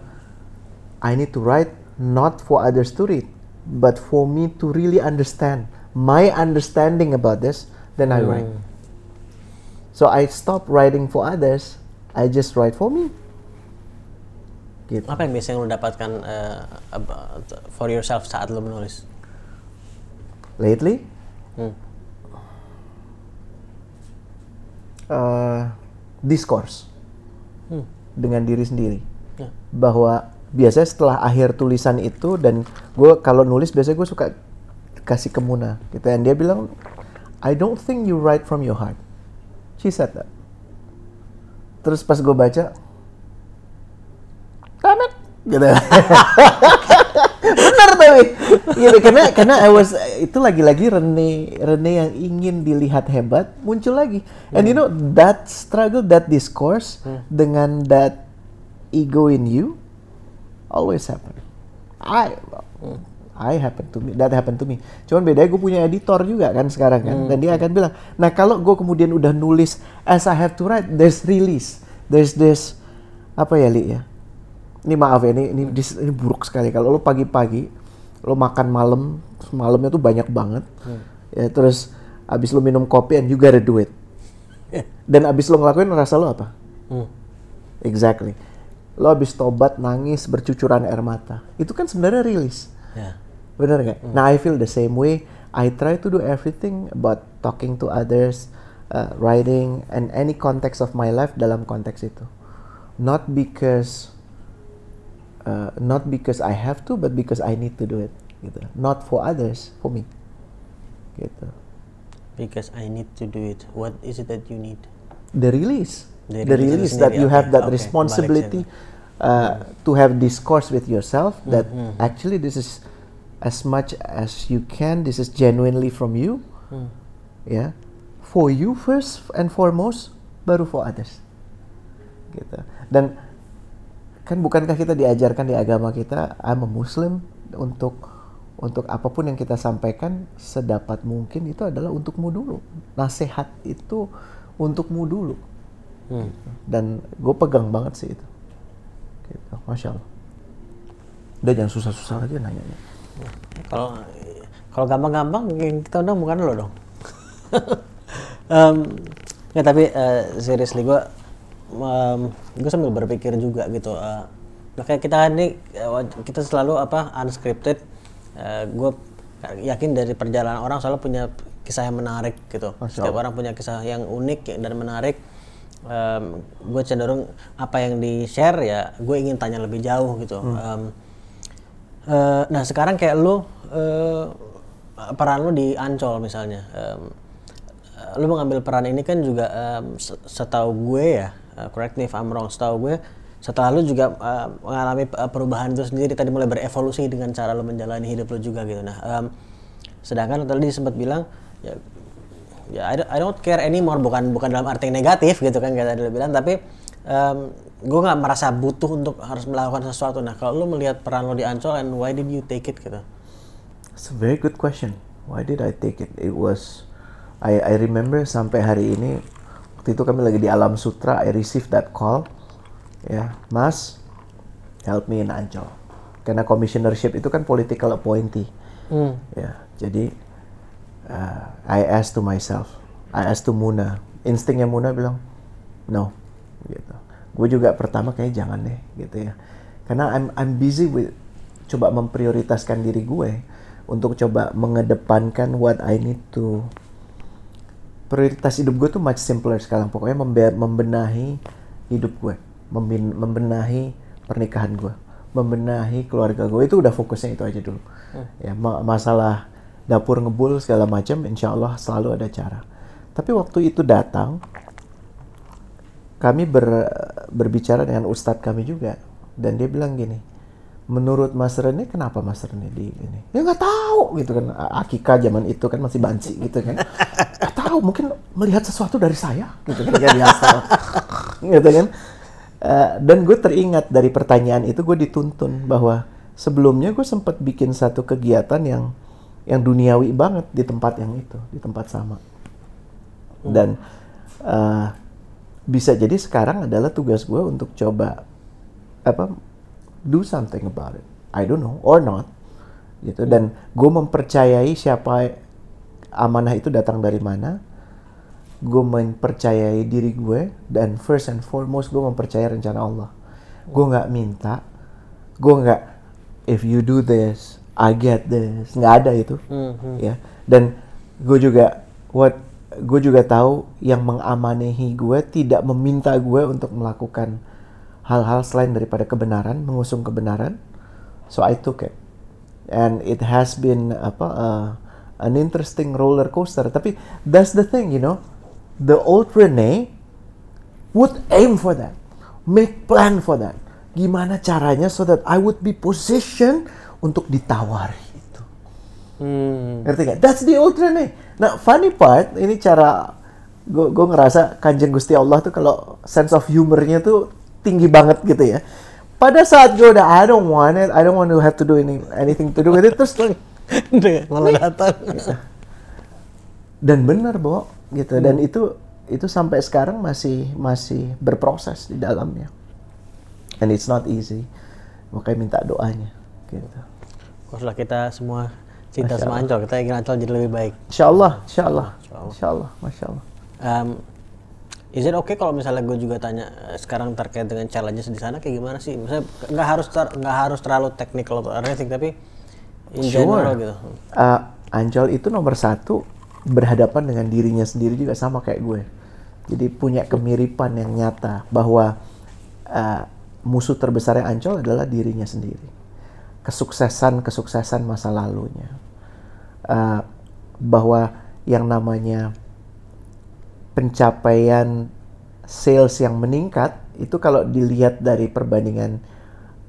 I need to write not for others to read, but for me to really understand my understanding about this, then I write. So I stop writing for others, I just write for me. Gitu. Apa yang biasanya lo dapatkan uh, for yourself saat lo menulis? Lately, Hmm. uh, discourse Hmm. dengan diri sendiri Ya. bahwa biasanya setelah akhir tulisan itu dan gue kalau nulis biasanya gue suka kasih ke Muna gitu dan dia bilang I don't think you write from your heart she said that terus pas gue baca gitu. Bener tapi. Gitu karena karena I was itu lagi-lagi Rene Rene yang ingin dilihat hebat muncul lagi. And you know that struggle that discourse dengan that ego in you always happen. I I happen to me that happen to me. Cuman bedanya gue punya editor juga kan sekarang kan dan dia akan bilang nah kalau gue kemudian udah nulis as I have to write there's release. There's this apa ya li ya ini maaf ya ini ini, dis- ini buruk sekali. Kalau lo pagi-pagi lo makan malam malamnya tuh banyak banget ya terus abis lo minum kopi and you gotta do it. Dan abis lo ngelakuin rasa lo apa? Hmm. exactly. Lo abis tobat nangis bercucuran air mata. Itu kan sebenarnya rilis. Ya. bener nggak? Nah I feel the same way. I try to do everything about talking to others uh, writing and any context of my life dalam konteks itu. Not because uh, not because I have to but because I need to do it gitu. Not for others for me gitu. Because I need to do it. What is it that you need? the release. The the release release that you have that oke, responsibility uh, to have discourse with yourself that Hmm, actually this is as much as you can this is genuinely from you Hmm. ya for you first and foremost baru for others gitu. Dan kan bukankah kita diajarkan di agama kita I'm a Muslim untuk untuk apa pun yang kita sampaikan sedapat mungkin itu adalah untukmu dulu. Nasihat itu untukmu dulu. Hmm. dan gue pegang banget sih itu. Gitu masya Allah. Udah jangan susah-susah aja nanya Kalau kalau gampang-gampang yang kita undang bukan lo dong. [LAUGHS] Em, ya tapi eh, seriously gue gue sambil berpikir juga gitu. eh, nah kayak kita ini eh, kita selalu apa unscripted. gue yakin dari perjalanan orang selalu punya kisah yang menarik gitu. Setiap orang punya kisah yang unik dan menarik. gue cenderung apa yang di share ya gue ingin tanya lebih jauh gitu. Em, Eh, nah sekarang kayak lu eh, peran lu di Ancol misalnya, eh, lu mengambil peran ini kan juga se- setahu gue ya, eh, correct me if I'm wrong, setahu gue setelah lu juga eh, mengalami eh, perubahan itu sendiri tadi mulai berevolusi dengan cara lu menjalani hidup lu juga gitu. Nah, em, sedangkan tadi sempat bilang ya ya I don't, I don't care anymore bukan bukan dalam arti negatif gitu kan kayak tadi lu bilang tapi em, gue nggak merasa butuh untuk harus melakukan sesuatu nah kalau lu melihat peran lo di Ancol and why did you take it gitu It's a very good question. Why did I take it? It was I I remember sampai hari ini waktu itu kami lagi di Alam Sutra. I received that call. Ya, Mas, help me in Ancol. Karena commissionership itu kan political appointee. Ya, jadi uh, I asked to myself, I asked to Muna. Instingnya Muna bilang, no, gitu. Gue juga pertama kayak jangan deh, gitu ya. Karena I'm I'm busy with coba memprioritaskan diri gue untuk coba mengedepankan what I need to prioritas hidup gue tuh much simpler sekarang. Pokoknya membe- membenahi hidup gue membenahi pernikahan gue membenahi keluarga gue itu udah fokusnya itu aja dulu. Ya ma- masalah dapur ngebul segala macam insya Allah selalu ada cara. Tapi waktu itu datang kami ber- berbicara dengan ustadz kami juga. Dan dia bilang gini menurut Mas Rene kenapa Mas Rene di ini? Ya nggak tahu gitu kan. Akika zaman itu kan masih banci gitu kan. Nggak tahu mungkin melihat sesuatu dari saya gitu kan kayak biasa. Gitu kan. Eh, dan gue teringat dari pertanyaan itu gue dituntun bahwa sebelumnya gue sempat bikin satu kegiatan yang yang duniawi banget di tempat yang itu di tempat sama. Dan eh, bisa jadi sekarang adalah tugas gue untuk coba apa do something about it. I don't know or not. Gitu. Dan gue mempercayai siapa amanah itu datang dari mana. Gue mempercayai diri gue dan first and foremost gue mempercayai rencana Allah. Gue nggak minta. Gue nggak if you do this I get this. Nggak ada itu. Hmm, ya. Dan gue juga what gue juga tahu yang mengamanai gue tidak meminta gue untuk melakukan hal-hal selain daripada kebenaran mengusung kebenaran. So I took it. And it has been apa uh, an interesting roller coaster. Tapi that's the thing you know. The old Rene would aim for that. Make plan for that. Gimana caranya so that I would be positioned untuk ditawari itu. Hmm. ngerti gak? That's the old Rene. Nah funny part ini cara gue gue ngerasa kanjeng Gusti Allah tuh kalau sense of humornya tuh tinggi banget gitu ya. Pada saat gue udah I don't want it I don't want to have to do any, anything to do with it terus malah datang. dan benar Bo gitu. Dan itu itu sampai sekarang masih masih berproses di dalamnya. And it's not easy. Makanya minta doanya gitu. Setelah kita semua cinta sama Ancol, kita ingin Ancol jadi lebih baik. Insya Allah Insya Allah. Insya Allah. Masya Allah. Um, is it okay kalau misalnya gue juga tanya eh, sekarang terkait dengan challenges di sana kayak gimana sih? Misalnya nggak harus ter- nggak harus terlalu technical atau anything tapi in general gitu. Uh, Ancol itu nomor satu berhadapan dengan dirinya sendiri juga sama kayak gue. Jadi punya kemiripan yang nyata bahwa uh, musuh terbesarnya Ancol adalah dirinya sendiri. Kesuksesan-kesuksesan masa lalunya. Uh, bahwa yang namanya pencapaian sales yang meningkat itu kalau dilihat dari perbandingan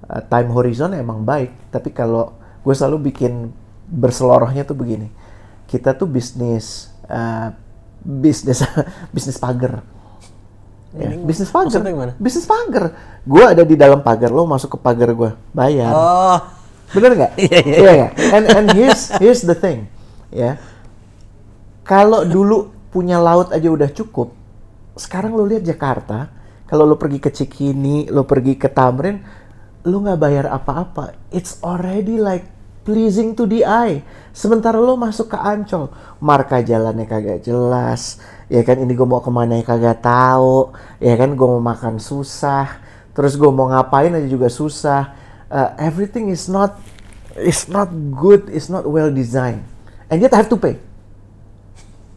uh, time horizon emang baik tapi kalau gue selalu bikin berselorohnya tuh begini kita tuh bisnis uh, bisnis [LAUGHS] bisnis pagar ya, bisnis pagar bisnis pagar gue ada di dalam pagar lo masuk ke pagar gue bayar Oh, Bener nggak? [LAUGHS] Iya, iya. Iya nggak? And and here's here's the thing, ya. Kalau dulu punya laut aja udah cukup, sekarang lo lihat Jakarta, kalau lo pergi ke Cikini, lo pergi ke Tamrin, lo nggak bayar apa-apa. It's already like pleasing to the eye. Sementara lo masuk ke Ancol, marka jalannya kagak jelas, ya kan ini gue mau ke mana ya kagak tahu, ya kan gue mau makan susah, terus gue mau ngapain aja juga susah. Uh, everything is not is not good, is not well designed, and yet I have to pay.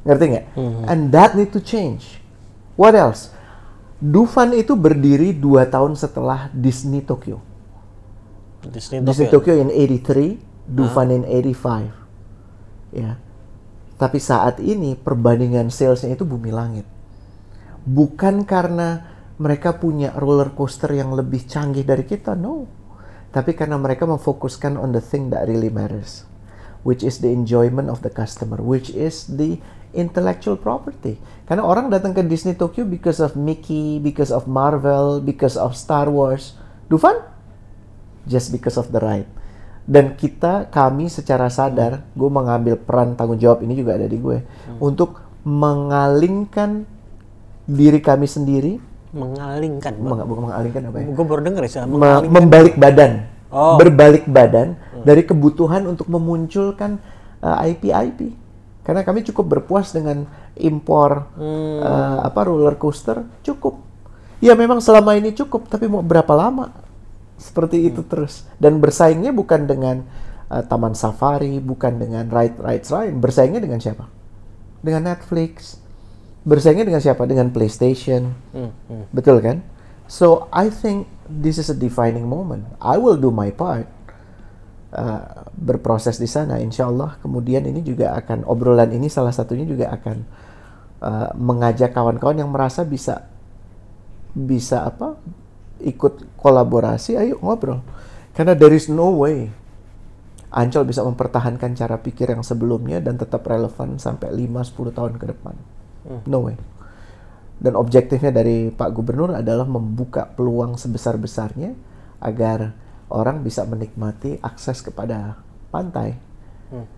Ngerti nggak? And that need to change. What else? Dufan itu berdiri dua tahun setelah Disney Tokyo. Disney Disney Tokyo. Tokyo in 83, Dufan in 85. Ya. Tapi saat ini perbandingan salesnya itu bumi langit. Bukan karena mereka punya roller coaster yang lebih canggih dari kita, no. Tapi karena mereka memfokuskan on the thing that really matters, which is the enjoyment of the customer, which is the intellectual property. Karena orang datang ke Disney Tokyo because of Mickey, because of Marvel, because of Star Wars. Dufan? just because of the ride. Dan kita, kami secara sadar, gue mengambil peran tanggung jawab ini juga ada di gue untuk mengalingkan diri kami sendiri, mengalingkan. meng- bukan mengalingkan apa ya? Gue baru denger ya, Me- membalik badan, Oh. berbalik badan dari kebutuhan untuk memunculkan uh, IP-IP. Karena kami cukup berpuas dengan impor uh, apa roller coaster cukup. Ya memang selama ini cukup, tapi mau berapa lama? Seperti itu terus. Dan bersaingnya bukan dengan uh, taman safari, bukan dengan ride rides lain. Bersaingnya dengan siapa? Dengan Netflix. Bersaingnya dengan siapa? Dengan PlayStation. Hmm, hmm. Betul kan? So I think this is a defining moment. I will do my part. Uh, berproses di sana, insya Allah. Kemudian ini juga akan obrolan ini salah satunya juga akan uh, mengajak kawan-kawan yang merasa bisa bisa apa ikut kolaborasi. Ayo ngobrol. Karena there is no way Ancol bisa mempertahankan cara pikir yang sebelumnya dan tetap relevan sampai 5-10 tahun ke depan. No way. Dan objektifnya dari Pak Gubernur adalah membuka peluang sebesar-besarnya agar orang bisa menikmati akses kepada pantai.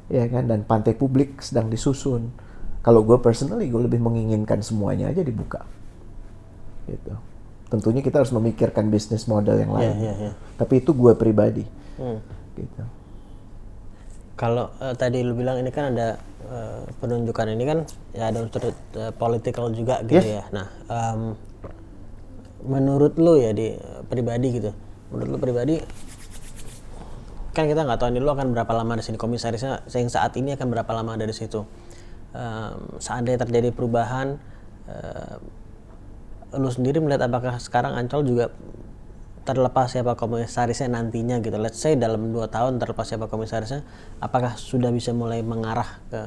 Ya kan dan pantai publik sedang disusun. Kalau gue personally gue lebih menginginkan semuanya aja dibuka. Gitu. Tentunya kita harus memikirkan bisnis model yang lain. iya, iya. Tapi itu gue pribadi. Hmm. Gitu. Kalau eh, tadi lu bilang ini kan ada eh, penunjukan ini kan ya ada unsur eh, political juga gitu Yes. ya. Nah, em, menurut lu ya di eh, pribadi gitu, menurut lu pribadi kan kita nggak tahu ini lu akan berapa lama di sini. Komisarisnya yang saat ini akan berapa lama dari situ. Um, seandainya terjadi perubahan uh, lu sendiri melihat apakah sekarang Ancol juga terlepas siapa komisarisnya nantinya gitu. Let's say dalam dua tahun terlepas siapa komisarisnya apakah sudah bisa mulai mengarah ke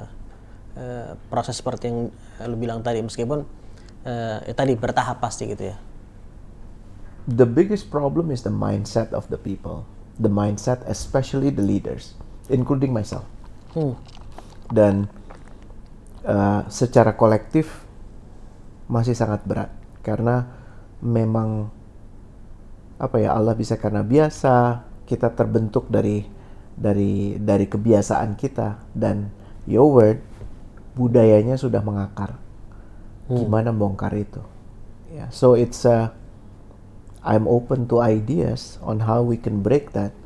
uh, proses seperti yang lu bilang tadi? Meskipun uh, ya tadi bertahap pasti gitu ya the biggest problem is the mindset of the people the mindset, especially the leaders, including myself. Hmm. Dan uh, secara kolektif masih sangat berat karena memang apa ya Allah bisa karena biasa kita terbentuk dari dari dari kebiasaan kita dan your word budayanya sudah mengakar. Hmm. Gimana bongkar itu? Ya, yeah. so it's a I'm open to ideas on how we can break that,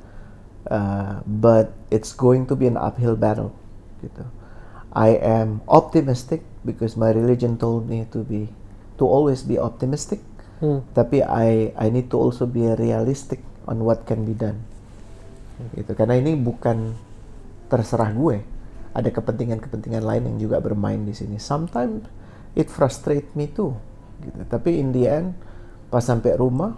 uh, but it's going to be an uphill battle. Gitu. I am optimistic because my religion told me to be to always be optimistic. Hmm. Tapi I I need to also be realistic on what can be done. Gitu. Karena ini bukan terserah gue. Ada kepentingan-kepentingan lain yang juga bermain di sini. Sometimes it frustrate me too. Gitu. Tapi in the end pas sampai rumah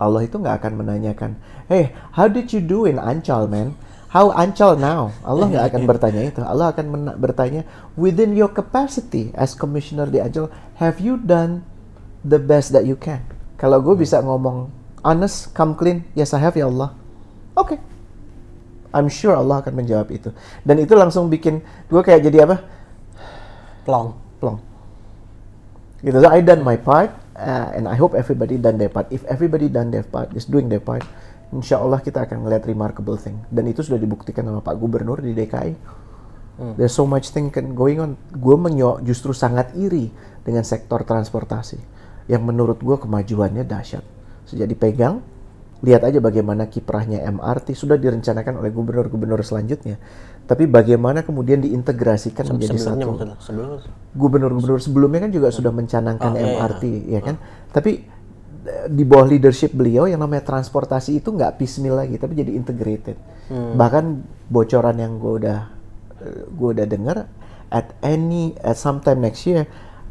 Allah itu nggak akan menanyakan, hey, how did you do in Ancol, man? How Ancol now? Allah nggak akan bertanya itu. Allah akan bertanya, within your capacity as commissioner di Ancol, have you done the best that you can? Kalau gue bisa ngomong honest, come clean, yes I have ya Allah. Oke. Okay. I'm sure Allah akan menjawab itu. Dan itu langsung bikin gue kayak jadi apa? Plong. Plong. Gitu. So I done my part uh, and I hope everybody done their part. If everybody done their part, is doing their part, insya Allah kita akan ngeliat remarkable thing. Dan itu sudah dibuktikan sama Pak Gubernur di DKI. Hmm. There's so much thing going on. Gue menyo justru sangat iri dengan sektor transportasi yang menurut gue kemajuannya dahsyat. Sejak dipegang, lihat aja bagaimana kiprahnya MRT sudah direncanakan oleh gubernur-gubernur selanjutnya tapi bagaimana kemudian diintegrasikan Se menjadi satu. Gubernur-gubernur sebelumnya kan juga sudah mencanangkan oh, MRT, iya, iya. ya kan? Oh. Tapi eh, di bawah leadership beliau yang namanya transportasi itu nggak piecemeal lagi, tapi jadi integrated. Hmm. Bahkan bocoran yang gue udah eh, gue udah dengar at any at sometime next year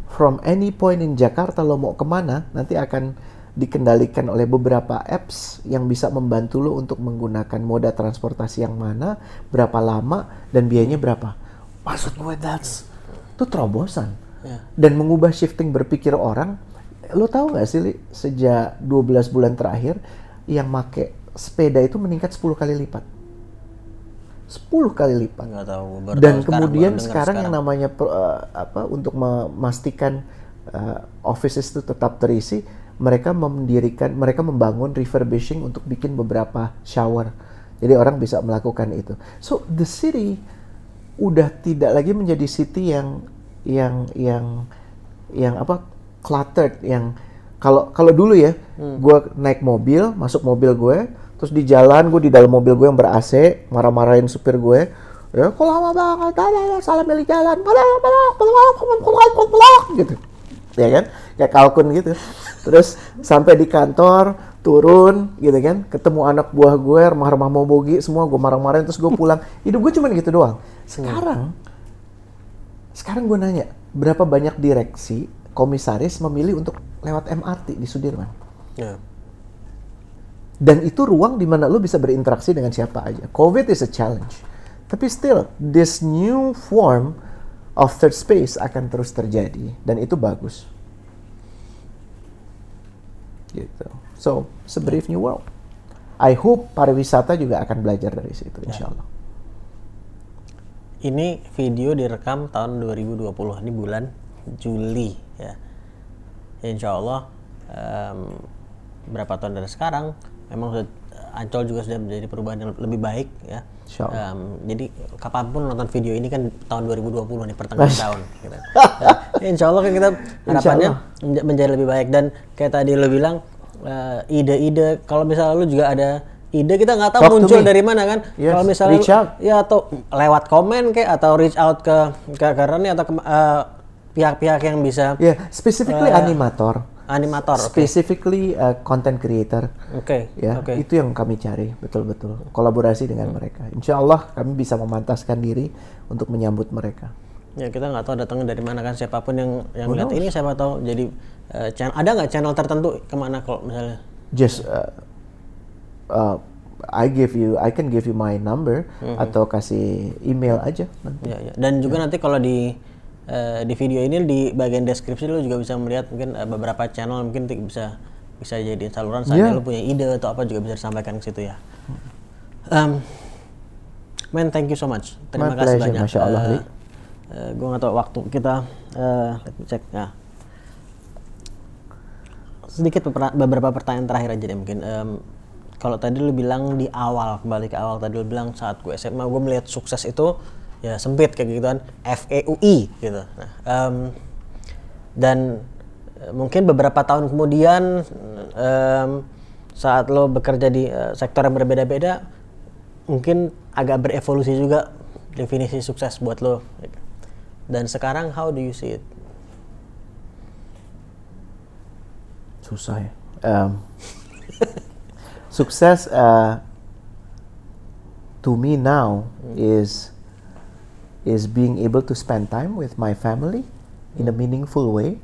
from any point in Jakarta lo mau ke mana nanti akan dikendalikan oleh beberapa apps yang bisa membantu lo untuk menggunakan moda transportasi yang mana, berapa lama, dan biayanya berapa. Maksud gue that's itu terobosan. Yeah. Dan mengubah shifting berpikir orang, lo tahu nggak sih Li, sejak 12 bulan terakhir yang make sepeda itu meningkat 10 kali lipat. 10 kali lipat. Nggak tahu, Dan kemudian sekarang, sekarang yang namanya uh, apa untuk memastikan uh, offices itu tetap terisi, mereka mendirikan, mereka membangun refurbishing untuk bikin beberapa shower. Jadi orang bisa melakukan itu. So the city udah tidak lagi menjadi city yang yang yang yang apa cluttered yang kalau kalau dulu ya hmm. gue naik mobil masuk mobil gue terus di jalan gue di dalam mobil gue yang ber AC marah-marahin supir gue ya kok lama banget salah milih jalan gitu ya kan? Kayak kalkun gitu. Terus sampai di kantor turun gitu kan? Ketemu anak buah gue remah-remah mau bogi semua gue marah-marahin terus gue pulang. Hidup gue cuma gitu doang. Sekarang sekarang gue nanya berapa banyak direksi komisaris memilih untuk lewat MRT di Sudirman? Yeah. dan itu ruang di mana lo bisa berinteraksi dengan siapa aja. COVID is a challenge. Tapi still this new form of third space akan terus terjadi dan itu bagus gitu. So, it's a brave new world. I hope pariwisata juga akan belajar dari situ, insya Allah. Ini video direkam tahun 2020, ini bulan Juli ya. Insya Allah um, berapa tahun dari sekarang, memang Ancol juga sudah menjadi perubahan yang lebih baik ya. Um, jadi kapan pun nonton video ini kan tahun 2020 nih pertengahan tahun. Gitu. [LAUGHS] ya, insya Allah kan kita harapannya menjadi lebih baik dan kayak tadi lo bilang uh, ide-ide kalau misalnya lu juga ada ide kita nggak tahu Talk muncul dari mana kan yes, kalau misalnya reach out. ya atau lewat komen kayak atau reach out ke ke karena atau pihak pihak-pihak yang bisa ya yeah, specifically uh, animator Animator, specifically uh, content creator. Oke. Ya, Oke. itu yang kami cari betul-betul kolaborasi dengan mereka. Insya Allah kami bisa memantaskan diri untuk menyambut mereka. Ya kita nggak tahu datangnya dari mana kan siapa pun yang yang lihat ini siapa tahu jadi eh, channel ada nggak channel tertentu ke mana kalau misalnya Just uh, uh, I give you, I can give you my number atau kasih email aja. nanti. ya, ya. dan juga nanti kalau di eh, di video ini di bagian deskripsi lu juga bisa melihat mungkin eh, beberapa channel mungkin bisa bisa jadi saluran saatnya Iya. lu punya ide atau apa juga bisa disampaikan ke situ ya. Um, man, thank you so much. Terima My kasih pleasure, banyak. Masya Allah, Li. eh, gua nggak tahu waktu kita eh let me check. Nah, sedikit beberapa, pertanyaan terakhir aja deh mungkin. Em, kalau tadi lu bilang di awal kembali ke awal tadi lu bilang saat gue SMA gue melihat sukses itu ya sempit kayak gitu kan F E U I gitu. Nah, em, dan eh, mungkin beberapa tahun kemudian em, saat lo bekerja di eh, sektor yang berbeda-beda mungkin agak berevolusi juga definisi sukses buat lo. Dan sekarang how do you see it? Susah ya. Um, [LAUGHS] sukses uh, to me now is is being able to spend time with my family in a meaningful way.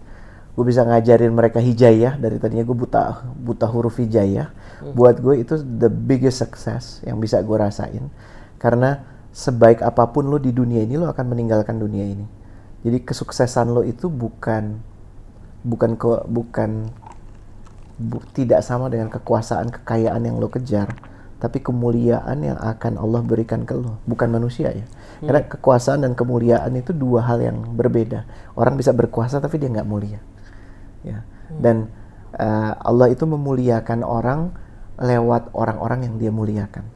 Gue bisa ngajarin mereka hijayah dari tadinya gue buta buta huruf hijayah. Buat gue itu the biggest success yang bisa gue rasain. Karena sebaik apa pun lo di dunia ini lo akan meninggalkan dunia ini. Jadi kesuksesan lo itu bukan bukan ke, bukan bu- tidak sama dengan kekuasaan kekayaan yang lo kejar tapi kemuliaan yang akan Allah berikan ke lo. Bukan manusia ya. Karena kekuasaan dan kemuliaan itu dua hal yang berbeda. Orang bisa berkuasa tapi dia nggak mulia. Ya. Dan eh, Allah itu memuliakan orang lewat orang-orang yang dia muliakan.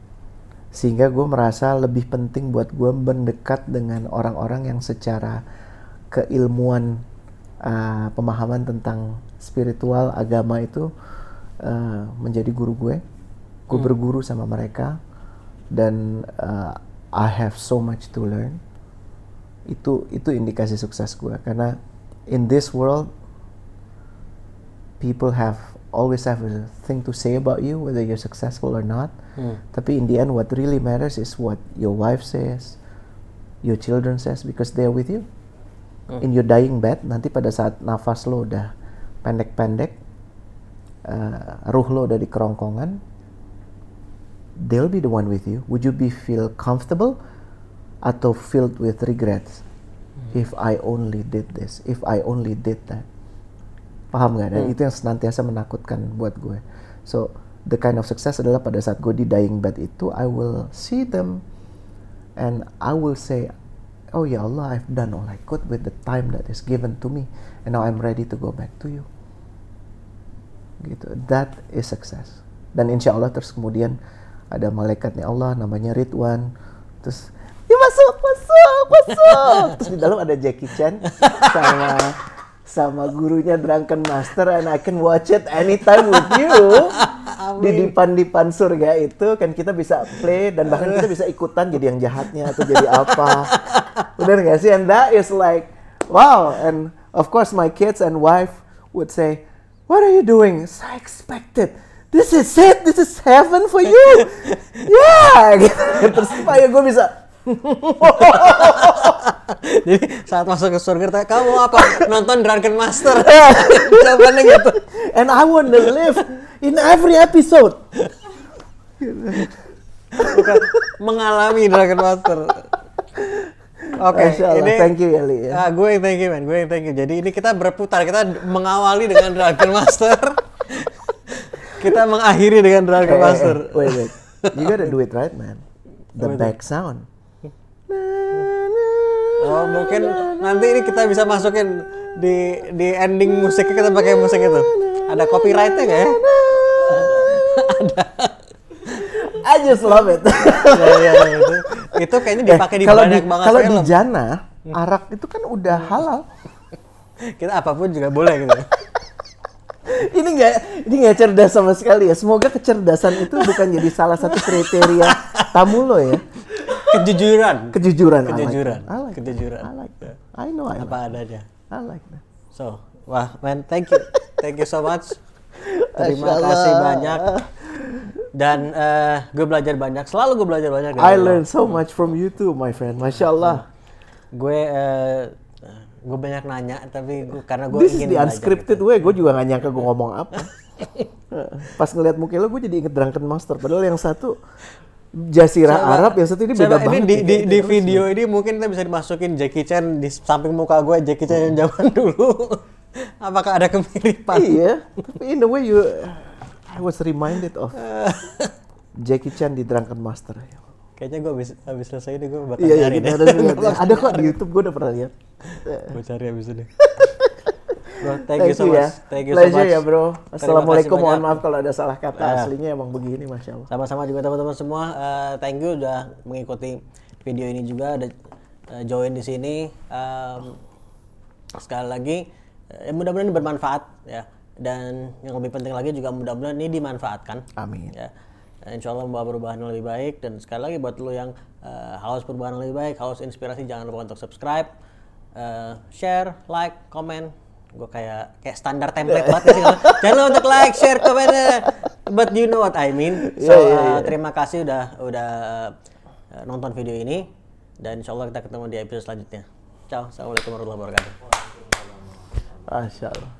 Sehingga gue merasa lebih penting buat gue mendekat dengan orang-orang yang secara keilmuan uh, pemahaman tentang spiritual agama itu uh, menjadi guru gue gue berguru sama mereka dan uh, I have so much to learn. Itu itu indikasi sukses gue karena in this world people have always have a thing to say about you whether you're successful or not. Tapi in the end what really matters is what your wife says your children says because they're with you. In your dying bed nanti pada saat nafas lo udah pendek-pendek uh, ruh lo udah di kerongkongan they'll be the one with you. Would you be feel comfortable atau filled with regrets? If I only did this if I only did that. Paham nggak? Dan itu yang senantiasa menakutkan buat gue. So the kind of success adalah pada saat gue di dying bed itu I will see them and I will say oh ya Allah I've done all I could with the time that is given to me and now I'm ready to go back to you. Gitu. That is success. Dan insya Allah terus kemudian ada malaikatnya Allah namanya Ridwan. Terus ya masuk masuk masuk. Terus di dalam ada Jackie Chan sama sama gurunya Drunken Master and I can watch it anytime with you. Di dipan-dipan surga itu kan kita bisa play dan bahkan kita bisa ikutan jadi yang jahatnya atau jadi apa. Bener gak sih? And that is like wow. And of course my kids and wife would say what are you doing? So I expected this is it this is heaven for you [LAUGHS] yeah gitu. [LAUGHS] terus supaya gue bisa [LAUGHS] Jadi saat masuk ke surga tanya, kamu apa? Nonton Drunken Master. Jawabannya gitu. and I want to live in every episode Bukan mengalami Drunken Master. Oke, Allah. ini thank you ya Li ya. Ah, gue yang thank you man, gue yang thank you. Jadi ini kita berputar, kita mengawali dengan Dragon Master. Kita mengakhiri dengan Dragon Eh, eh, Master. eh, wait wait you gotta do it right man the back sound Oh, mungkin nanti ini kita bisa masukin di di ending musiknya kita pakai musik itu. Ada copyrightnya nggak ya? I just love it [LAUGHS] ya, ya, ya, itu, itu kayaknya dipakai di Eh, kalau banyak di, banget kalau di film. Jana arak itu kan udah halal Kita apa pun juga boleh gitu. Ini nggak ini nggak cerdas sama sekali ya semoga kecerdasan itu bukan jadi salah satu kriteria tamu lo ya Kejujuran. kejujuran Kejujuran. I like. Kejujuran. I like that. I know I Apa like adanya. I like that So, Wah, man, thank you. Thank you so much. Terima kasih banyak. Dan eh, gue belajar banyak. Selalu gue belajar banyak. I learn so much from you too, my friend. Masya Allah. Gue eh, gue banyak nanya, tapi gue, karena gue This is ingin the belajar unscripted gitu. way. Gue juga gak nyangka gue ngomong apa. [LAUGHS] Pas ngeliat muka lo, gue jadi inget Drunken Master. Padahal yang satu Jasirah Coba- Arab, yang satu ini coba beda ini banget. di, di, di video ini mungkin kita bisa dimasukin Jackie Chan di samping muka gue Jackie Chan yang zaman [LAUGHS] dulu. Apakah ada kemiripan? Iya, tapi in the way you, I was reminded of [LAUGHS] Jackie Chan di Drunken Master. Kayaknya gue habis habis selesai ini gue bakal Iya, iya, nyari kita deh. lihat. [LAUGHS] Ada kok di YouTube, gue udah pernah lihat. gue cari habis ini. [LAUGHS] Bro, thank, Thank you so much. ya. Thank you Pleasure so much. ya bro. Assalamualaikum. Mohon maaf kalau ada salah kata. Ah. Aslinya emang begini, masya Allah. Sama-sama juga teman-teman semua. eh, thank you udah mengikuti video ini juga, udah eh, join di sini. Em, sekali lagi, eh, mudah-mudahan ini bermanfaat ya. Dan yang lebih penting lagi juga mudah-mudahan ini dimanfaatkan. Amin. Ya. Dan Insya Allah membawa perubahan yang lebih baik. Dan sekali lagi buat lo yang eh, haus perubahan yang lebih baik, haus inspirasi, jangan lupa untuk subscribe, eh, share, like, komen. Gue kayak kayak standar template banget sih. [LAUGHS] Jangan lupa untuk like, share, komen. eh. But you know what I mean. So Iya, iya, eh, iya. terima kasih udah udah eh, nonton video ini. Dan Insya Allah kita ketemu di episode selanjutnya. Ciao. Assalamualaikum warahmatullahi wabarakatuh. Masya Allah.